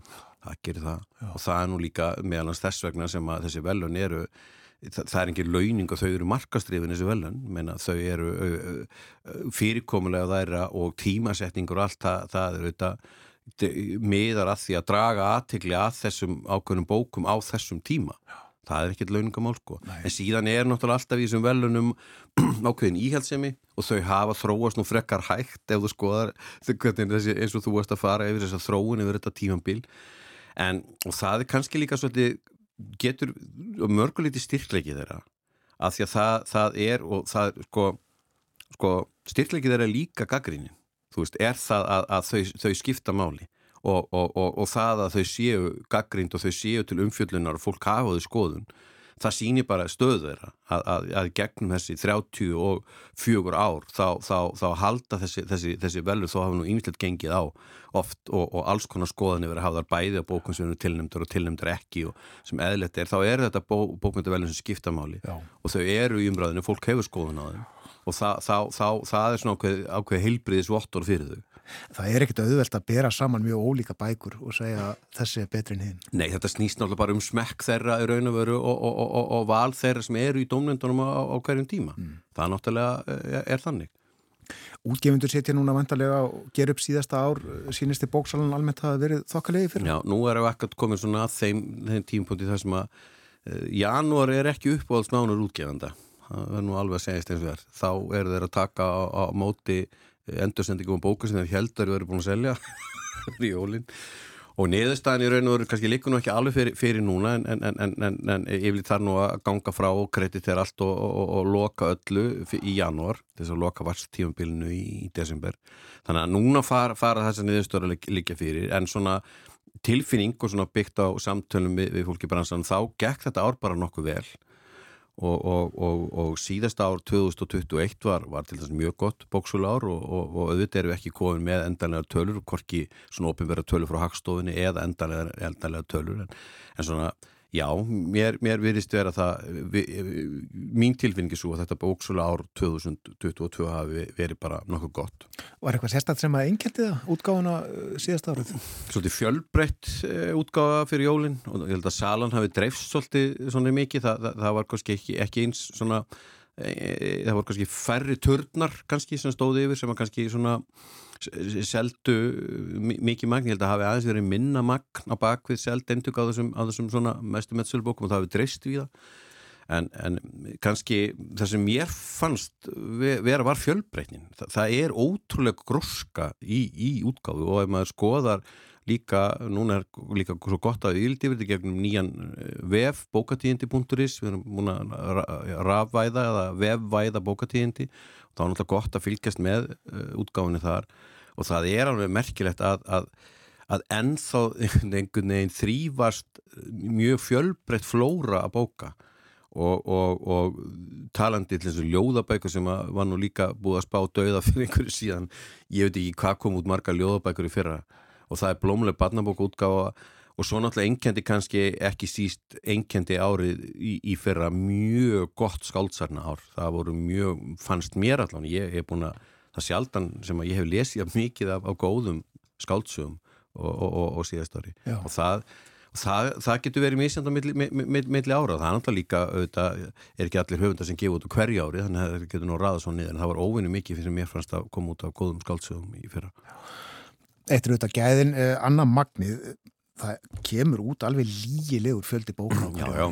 það gerir það. Og það er nú líka meðalans þess vegna sem að þessi velun eru það, það er engin launing og þau eru markastrifin þessi velun, menna þau eru fyrirkomulega þæra og tímasetningur og allt það, það er auðvitað miðar að því að draga aðtikli að þessum ákveðnum bókum á þessum tíma. Það er ekkert launingamál sko. Nei. en síðan er náttúrulega alltaf í þessum velunum ákveðin íhaldsemi og þau hafa þróast nú frekkar hægt ef þú skoðar þessi, eins og þú varst að fara yfir þessa þróun yfir þetta tímambil en það er kannski líka svolítið getur mörgulíti styrkleikið þeirra. Að því að það, það er og það sko, sko styrkleikið þeirra líka gaggrínin veist, er það að, að þau, þau skipta máli? Og, og, og, og það að þau séu gaggrind og þau séu til umfjöllunar og fólk hafa þau skoðun það sýnir bara stöðu þeirra. Að, að, að gegnum þessi 34 ár þá, þá, þá halda þessi, þessi, þessi velur þó hafa nú ynglegt gengið á oft og alls konar skoðanir verið að hafa þar bæði á bókum sem eru tilnæmdur og tilnæmdur ekki og sem eðlert er, þá er þetta bó, bókmyndavelun sem skiptamáli Já. og þau eru í umræðinu, fólk hefur skoðun á þeim og það, þá, þá, það er svona ákveð, ákveð heilbriðis vottor fyrir þau. Það er ekkert auðvelt að bera saman mjög ólíka bækur og segja þessi er betri en hinn. Nei, þetta snýst náttúrulega bara um smekk þeirra í raun og veru og, og, og, og val þeirra sem eru í domnendunum á, á hverjum tíma. Mm. Það náttúrulega er, er þannig. Útgefundur setja núna vantarlega og ger upp síðasta ár sínist í bóksalan almennt hafa verið þokkalegi fyrir? Já, nú erum við ekkert komið svona að þeim, þeim tímpunkti þar sem að uh, janúar er ekki uppáhaldsmánur útgefanda það er nú alveg að segjast eins og þér þá eru þeir að taka á, á móti endursendingum og bóka sem þeir heldur eru búin að selja í jólinn og niðurstaðin í raun og veru kannski líka nú ekki alveg fyrir, fyrir núna en, en, en, en yfirleitt þarf nú að ganga frá og kreditera allt og, og, og loka öllu í janúar þess að loka varst tífumbilinu í, í desember. Þannig að núna fara, fara þess að niðurstöður líka fyrir en svona tilfinning og svona byggt á samtölum við, við fólki bransan þá gekk þetta ár bara nokkuð vel og, og, og, síðasta ár 2021 var, var til þess mjög gott bóksúlár og auðvitað eru ekki komin með endanlega tölur, hvorki svona ofinverða tölur frá hagstofinni eða endanlega, endanlega tölur en, en svona Já, mér, mér virðist vera það, vi, mín tilfinningi svo að þetta bóksula ár 2022 hafi verið bara nokkuð gott. Var eitthvað sérstaklega sem að engjöldi það, útgáðuna uh, síðast árið? Svolítið fjölbreytt uh, útgáða fyrir jólinn og ég held að Salan hafi dreifst svolítið svona mikið, það, það, það var kannski ekki, ekki eins svona, e, það var kannski færri törnar kannski sem stóði yfir sem var kannski svona seldu mikið magn, ég held að hafi aðeins verið minna magn á bakvið seld endug á þessum, á þessum svona mestu metsulbókum og það hafi dreist við það en, en kannski það sem ég fannst vera var fjölbreytnin. Þa, það er ótrúlega gróska í, í útgáðu og ef maður skoðar líka, núna er líka svo gott að yldi verði gegnum nýjan eh, vef bókatíðindi.is við erum múin að rafvæða eða vefvæða bókatíðindi þá er náttúrulega gott að fylgjast með uh, útgáfinni þar. Og það er alveg merkilegt að, að, að ennþá einhvern veginn þrývast mjög fjölbreytt flóra að bóka. Og, og, og talandi til þessu ljóðabækur sem var nú líka búið að spá döða fyrir einhverju síðan. Ég veit ekki hvað kom út marga ljóðabækur í fyrra. Og það er blómuleg barnabóku útgáfa og svo náttúrulega enkendi kannski ekki síst enkendi árið í, í fyrra mjög gott skáldsarna ár það voru mjög, fannst mér allan ég hef búin að, það sjaldan sem að ég hef lesið mikið af, af góðum skáldsögum og, og, og, og síðast ári. Já. og það Það, það getur verið mísjönd á milli, milli, milli ára. Það er náttúrulega líka, auðvitað, er ekki allir höfundar sem gefa út á hverju ári þannig að það getur nú ræða svo niður. En það var óvinni mikið fyrir mér fannst að koma út á góðum skáldsögum í fyrra. Eitt er auðvitað gæðin, eh, Anna Magnið það kemur út alveg lígilegur fjöldi bókar hérna.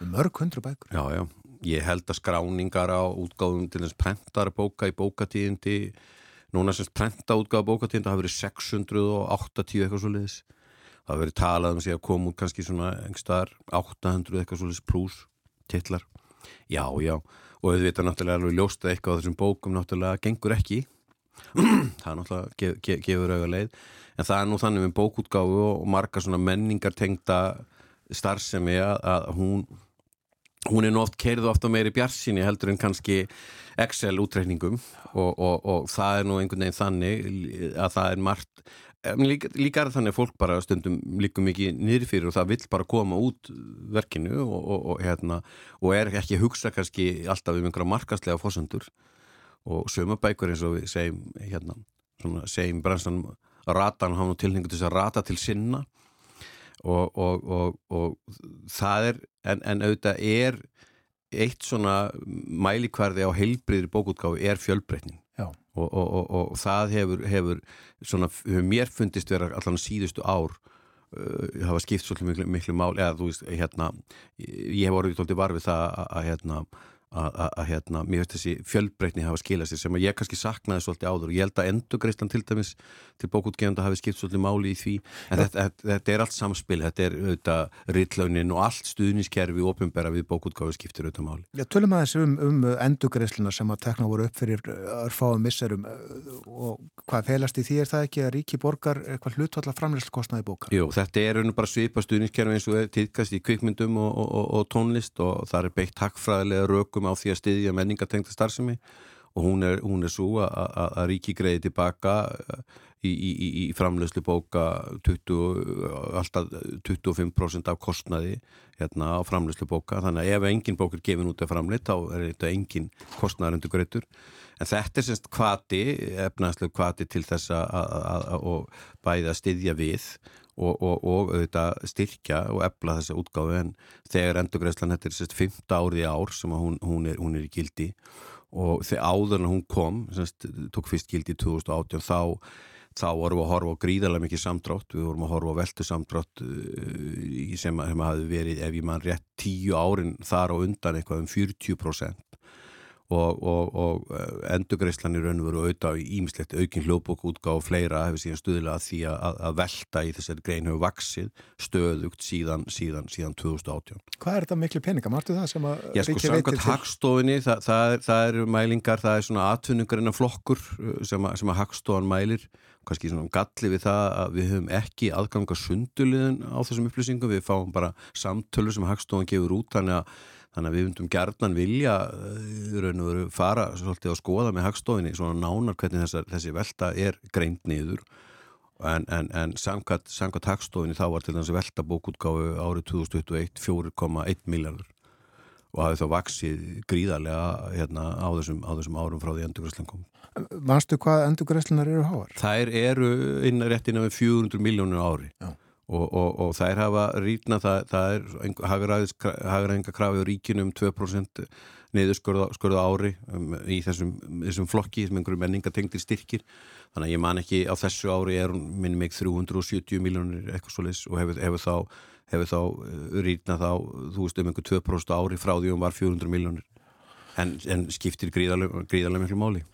mörg hundru bækur. Já, já, ég held að skráningar á útgáðum til þess prentara bóka í bókatíðindi núna semst prenta útgáða bókatíðindi hafa verið 680 eitthvað svo leiðis það hafa verið talað um sig að koma út kannski svona einhverstaðar 800 eitthvað svo leiðis pluss titlar. Já, já, og auðvitað náttúrulega alveg ljósta eitthvað á þessum bókum náttúrulega gengur ekki það náttúrulega gef, gef, gefur auðvitað leið. En það er nú þannig með bókútgáfu og marga svona menningar tengda starfsemi að, að hún hún er nú oft keirðu ofta meiri bjarsinni heldur en kannski Excel útreikningum. Og, og, og það er nú einhvern veginn þannig að það er margt líka, líka er þannig að fólk bara stundum líkum mikið niður fyrir og það vill bara koma út verkinu og, og hérna og er ekki að hugsa kannski alltaf um einhverja markastlega fósendur og sömabækur eins og við segjum hérna svona, segjum bransan ratan, hann tilhengur til þess að rata til sinna. Og, og, og, og það er en, en auðvitað er eitt svona mælikvarði á heilbriðri bókútgáfi er fjölbreytning og það hefur, hefur svona, hefur mér fundist vera allan síðustu ár uh, hafa skipt svolítið miklu, miklu mál eða þú veist, hérna ég hef orðið tóltið varfið það að, að hérna að hérna, mér veist þessi fjölbreytni hafa skilað sér sem að ég kannski saknaði svolítið áður og ég held að endugreislan til dæmis til bókútgefanda hafi skipt svolítið máli í því en ja. þetta, þetta er allt samspil þetta er auðvitað rittlaunin og allt stuðniskerfi ofinbæra við bókútgáfi skiptir auðvitað máli. Já, tölum aðeins um, um endugreisluna sem að tekna voru upp fyrir örfáum misserum og hvað felast í því er það ekki að ríki borgar eitthvað hlutvalla framleyslkostnaði bókar? Jú, þetta er bara svipa stuðniskerfi eins og tíðkast í kvikmyndum og, og, og tónlist og það er beitt takkfræðilega rökum á því að styðja menningatengta starfsemi og hún er, hún er svo að ríki greiði tilbaka uh, í, í, í framlegslu bóka 20, alltaf 25% af kostnaði hérna á framlegslu bóka. Þannig að ef engin bók er gefin út af framleitt þá er þetta engin kostnaðar undir greitur en þetta er semst kvati efnaðslega kvati til þess að bæða styðja við og, og, og auðvitað styrkja og ebla þessa útgáfi en þegar endurgræslan þetta er sérst 5. árið ár sem hún, hún, er, hún er í gildi og þegar áður en hún kom sérst, tók fyrst gildi í 2018 þá þá vorum við að horfa á gríðarlega mikið samdrátt, við vorum að horfa á veldu samdrátt uh, sem að hafi verið ef ég mann rétt tíu árin þar og undan eitthvað um 40% og, og, og eh, endugreislan í raun og veru auðvitað í ímislegt aukinn hljóðbók útgáð og fleira hefur síðan stuðilega því að, að velta í þessari grein hefur vaksið stöðugt síðan, síðan, síðan 2018. Hvað er þetta miklu peninga? Martu það sem að Já sko, samkvæmt hagstofinni, það, það, er, það eru mælingar, það er svona atvinningarinn af flokkur uh, sem að, að hagstofan mælir kannski svona galli við það að við höfum ekki aðganga sunduliðin á þessum upplýsingum, við fáum bara samtölu sem hagstofan gefur út, þannig að Þannig að við vundum gerðnan vilja veru fara svolítið að skoða með hagstofinni svona nánar hvernig þessar, þessi velta er greint niður en, en, en samkvæmt, samkvæmt hagstofinni þá var til þessi velta bókútgáfu árið 2021 4,1 miljardur og hafið þá vaksið gríðarlega hérna, á, þessum, á þessum árum frá því endurgræslan kom. Vanstu hvað endurgræslunar eru háar? Það eru innan rétt innan við 400 miljónur ári. Já og, og, og þær hafa rýtna það, það er hagræðinga krafið ríkinu um 2% niðurskurða ári um, í þessum, þessum flokki sem einhverju menningatengtir styrkir. Þannig að ég man ekki á þessu ári er minni mig 370 miljónir eitthvað svo leys og hefur, hefur þá, hefur þá uh, rýtna þá, þú veist um einhver 2% ári frá því um var 400 miljónir en, en skiptir gríðarlega, miklu máli.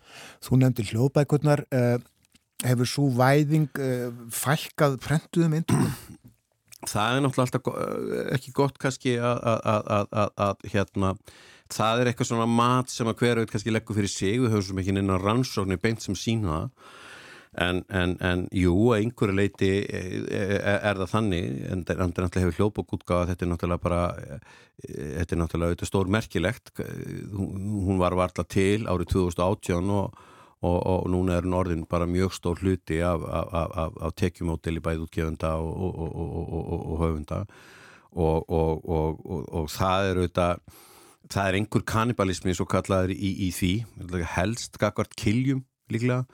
Þú nefndir hljóðbækurnar uh, hefur svo væðing uh, fælkað prentuðum eintökum? Það er náttúrulega alltaf eh, ekki gott kannski að hérna það er eitthvað svona mat sem að hverju kannski leggur fyrir sig, við höfum svo mikið inn á rannsóknir beint sem sína það. En, en, en jú, að einhverju leiti er, er, það þannig. En það er náttúrulega hefur hljópokútgáða þetta er náttúrulega bara þetta er náttúrulega stór merkilegt hún var varla til árið 2018 og og, og núna er Norðin bara mjög stór hluti af, af, af, af tekjumótel í bæð útgefunda og, og höfunda og það er auðvitað það er einhver kannibalismi svo kallaður í, í því helst gagvart kiljum líklega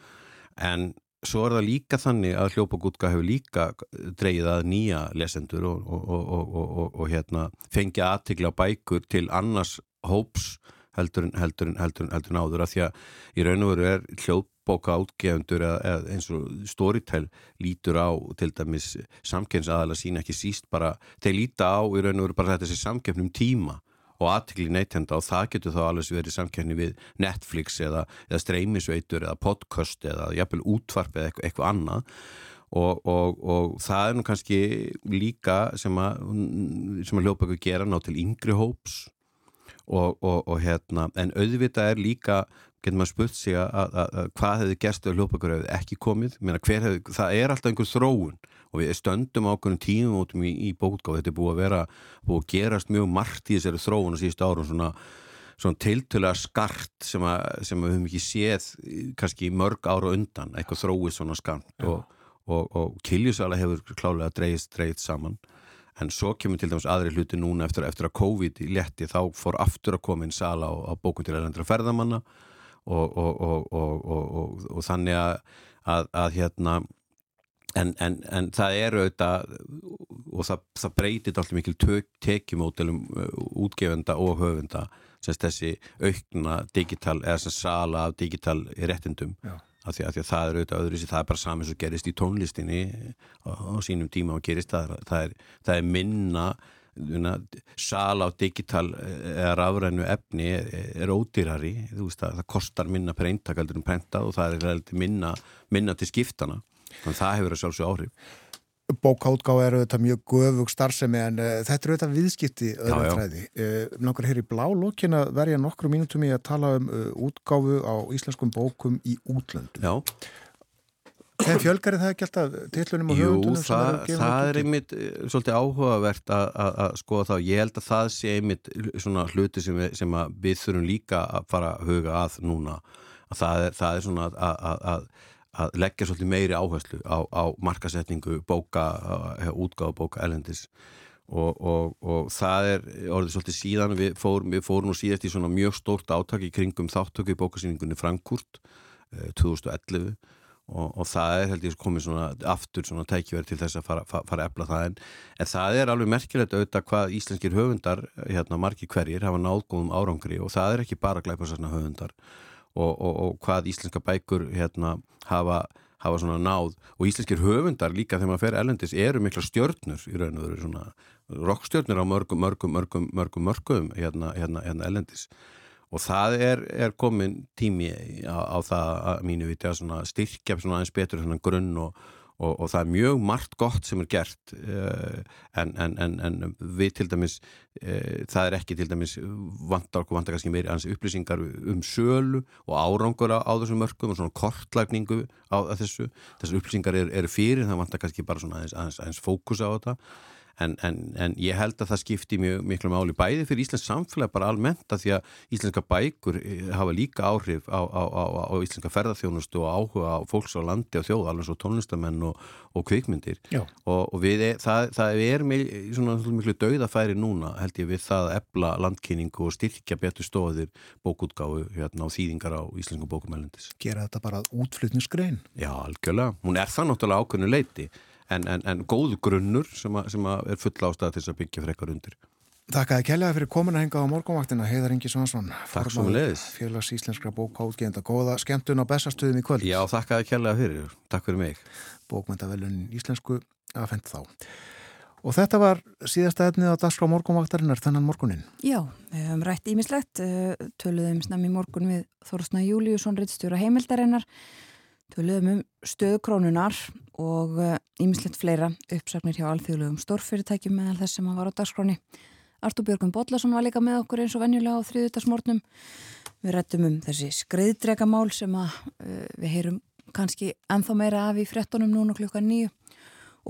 en svo er það líka þannig að hljópagútka hefur líka dreyið að nýja lesendur og, og, og, og hérna, fengja aðtikla bækur til annars hóps heldur en, heldur en, heldur en, heldur en áður að því að í raun og veru er hljóðbóka átgefundur eða eins og storytell lítur á til dæmis samkennsaðala sína ekki síst bara, þeir líta á í raun og veru bara þetta sem samkennum tíma og aðtikli neytenda og það getur þá alveg verið samkenni við Netflix eða, eða streymisveitur eða podcast eða jafnvel útvarp eða eitthvað, eitthvað annað. Og, og, og það er nú kannski líka sem að, að hljópa ekki gera ná til yngri hóps og, og, og hérna, en auðvitað er líka getur maður spurt sig að hvað hefði gerst ef hljópakur hefði ekki komið? Hefði, það er alltaf einhver þróun og við stöndum ákveðin tímum út í, í bótgáð, þetta er búið að vera búið að gerast mjög margt í þessari þróun á síðustu árum svona, svona tiltölega skart sem, að, sem við höfum ekki séð kannski mörg ára undan, eitthvað þróið svona skart og, og, og Kiljusala hefur klálega dreist, dreist saman en svo kemur til dæmis aðri hluti núna eftir, eftir að COVID í letti þá fór aftur að koma inn sala á, á bókun til erlendra ferðamanna og, og, og, og þannig að, að, að hérna en, en, en það eru auðvitað og það, það breytir alltaf mikil tekjumótelum uh, útgefenda og höfenda þessi aukna digital eða sem sala af digital réttindum af því, af því að það er auðvitað öðru það er bara saman sem gerist í tónlistinni á, á sínum tíma og gerist það, það, er, það er minna sala á digital eh, eða rafrænu efni er, er ódýrari veist, það kostar minna per eintakaldur um prentað og það er minna, minna til skiptana þannig að það hefur að sjálfsög áhrif Bókáttgáð er auðvitað mjög göfug starfsemi en uh, þetta er auðvitað viðskipti öðrum fræði. Uh, Nákvæmlega hér í blá lókin að verja nokkru mínutum í að tala um uh, útgáfu á íslenskum bókum í útlöndum. Já. Þegar fjölgarið það ekki alltaf tillunum og höfundunum? Jú, það, það er einmitt svolítið áhugavert að skoða þá. Ég held að það sé einmitt svona hluti sem við, sem við þurfum líka að fara að huga að núna. Að það, er, það er svona að, að leggja svolítið meiri áherslu á, á markasetningu, bóka, útgáð bóka elendis og, og, og það er orðið svolítið síðan við fórum, við fórum nú síðast í svona mjög stórt áttak í kringum þáttöku í bókasýningunni Frankúrt eh, 2011 og, og það er held ég komið svona aftur svona tækjverð til þess að fara, fara að ebla það. En, en það er alveg merkilegt auðvitað hvað íslenskir höfundar, hérna margi hverjir hafa náðgóðum árangri. Og það er ekki bara glæparsarna höfundar og, og, og hvað íslenska bækur hérna, hafa, hafa svona náð. Og íslenskir höfundar líka þegar maður fer elendis eru mikla stjörnur í raun og veru svona rockstjörnur á mörgum, mörgum, mörgum, mörgum mörgum hérna, hérna, hérna elendis og það er, er komin tími á, á það að mínu viti að styrkja aðeins betur grunn og og, og það er mjög margt gott sem er gert uh, en, en, en, en við til dæmis uh, það er ekki til dæmis vantar okkur vantar kannski meiri ansið upplýsingar um sölu og árangur á, á þessum mörgum og svona kortlagningu á þessu. Þessar upplýsingar eru er fyrir það vantar kannski bara svona aðeins, aðeins, aðeins fókus á þetta En, en, en ég held að það skipti mjög miklu máli bæði fyrir Íslands samfélag bara almennt að því að íslenska bækur eh, hafa líka áhrif á, á, á, á íslenska ferðarþjónustu og áhuga á fólks á landi og þjóð, alveg svo tónlistamenn og, og kvikmyndir og, og við, e, það, það er miklu dauðafæri núna held ég við það að ebla landkynningu og styrkja betur stóðir bókútgáfu hérna á þýðingar á íslensku bókumælendis. Gera þetta bara útflutningsgrein? Já, algjörlega. Hún er það náttúrulega ákveðinu leiti en, en, en góð grunnur sem, a, sem a er full ástæða til þess að byggja frekar undir. Takk að kellaði fyrir komin að henga á morgunvaktina Heiðar Ingi Svansson Takk svo með leiðis Félags Íslenskra bókáðgenda Góða skemmtun á bestastuðum í kvöld. Já, takk að kellaði fyrir, takk fyrir mig. Bókmyndavelun Íslensku að fend þá. Og þetta var síðasta efnið á dagskrá morgunvaktarinnar þennan morgunin Já, við höfum rætt ímislegt eh, töluðum snemmi morgun við Þorsna Júliusson Rittstjóra heimildarinnar töluðum um stöðkrónunar og ímislegt eh, fleira uppsagnir hjá alþjóðlegum stórfyrirtækjum meðal þess sem var á dagskráni. Artur Björgum Bodlason var líka með okkur eins og venjulega á þriðutarsmórnum. Við rættum um þessi skreiðdregamál sem að, uh, við heyrum kannski enþá meira af í frettunum núna klukka nýju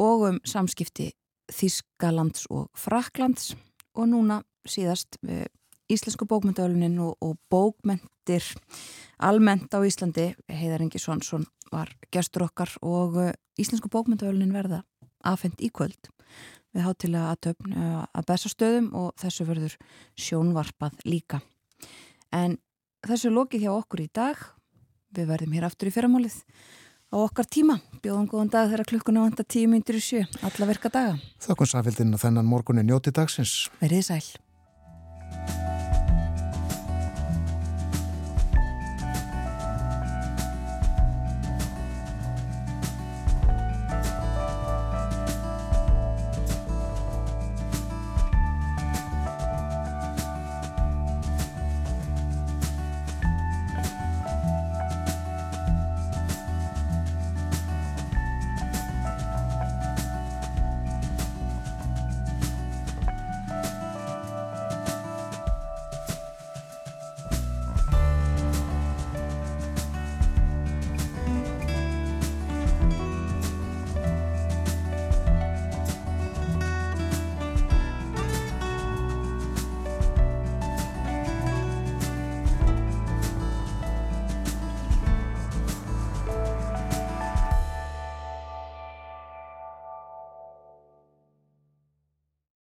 og um samskipti Þískalands og Fraklands og núna síðast uh, Íslensku bókmyndaölunin og, og bókmyndir almennt á Íslandi. Heiðar Ingi Svansson var gestur okkar og uh, Íslensku bókmyndaölunin verða aðfend í kvöld. Við hátilega aðtöfn uh, að bestastöðum og þessu verður sjónvarpað líka. En þessu lokið hjá okkur í dag. Við verðum hér aftur í fyrramálið á okkar tíma, bjóðum góðan dag þegar klukkuna vanda tíu myndir í sjö, alla verka daga. Þakkum safildin að þennan morgunin njóti dagsins. Verðið sæl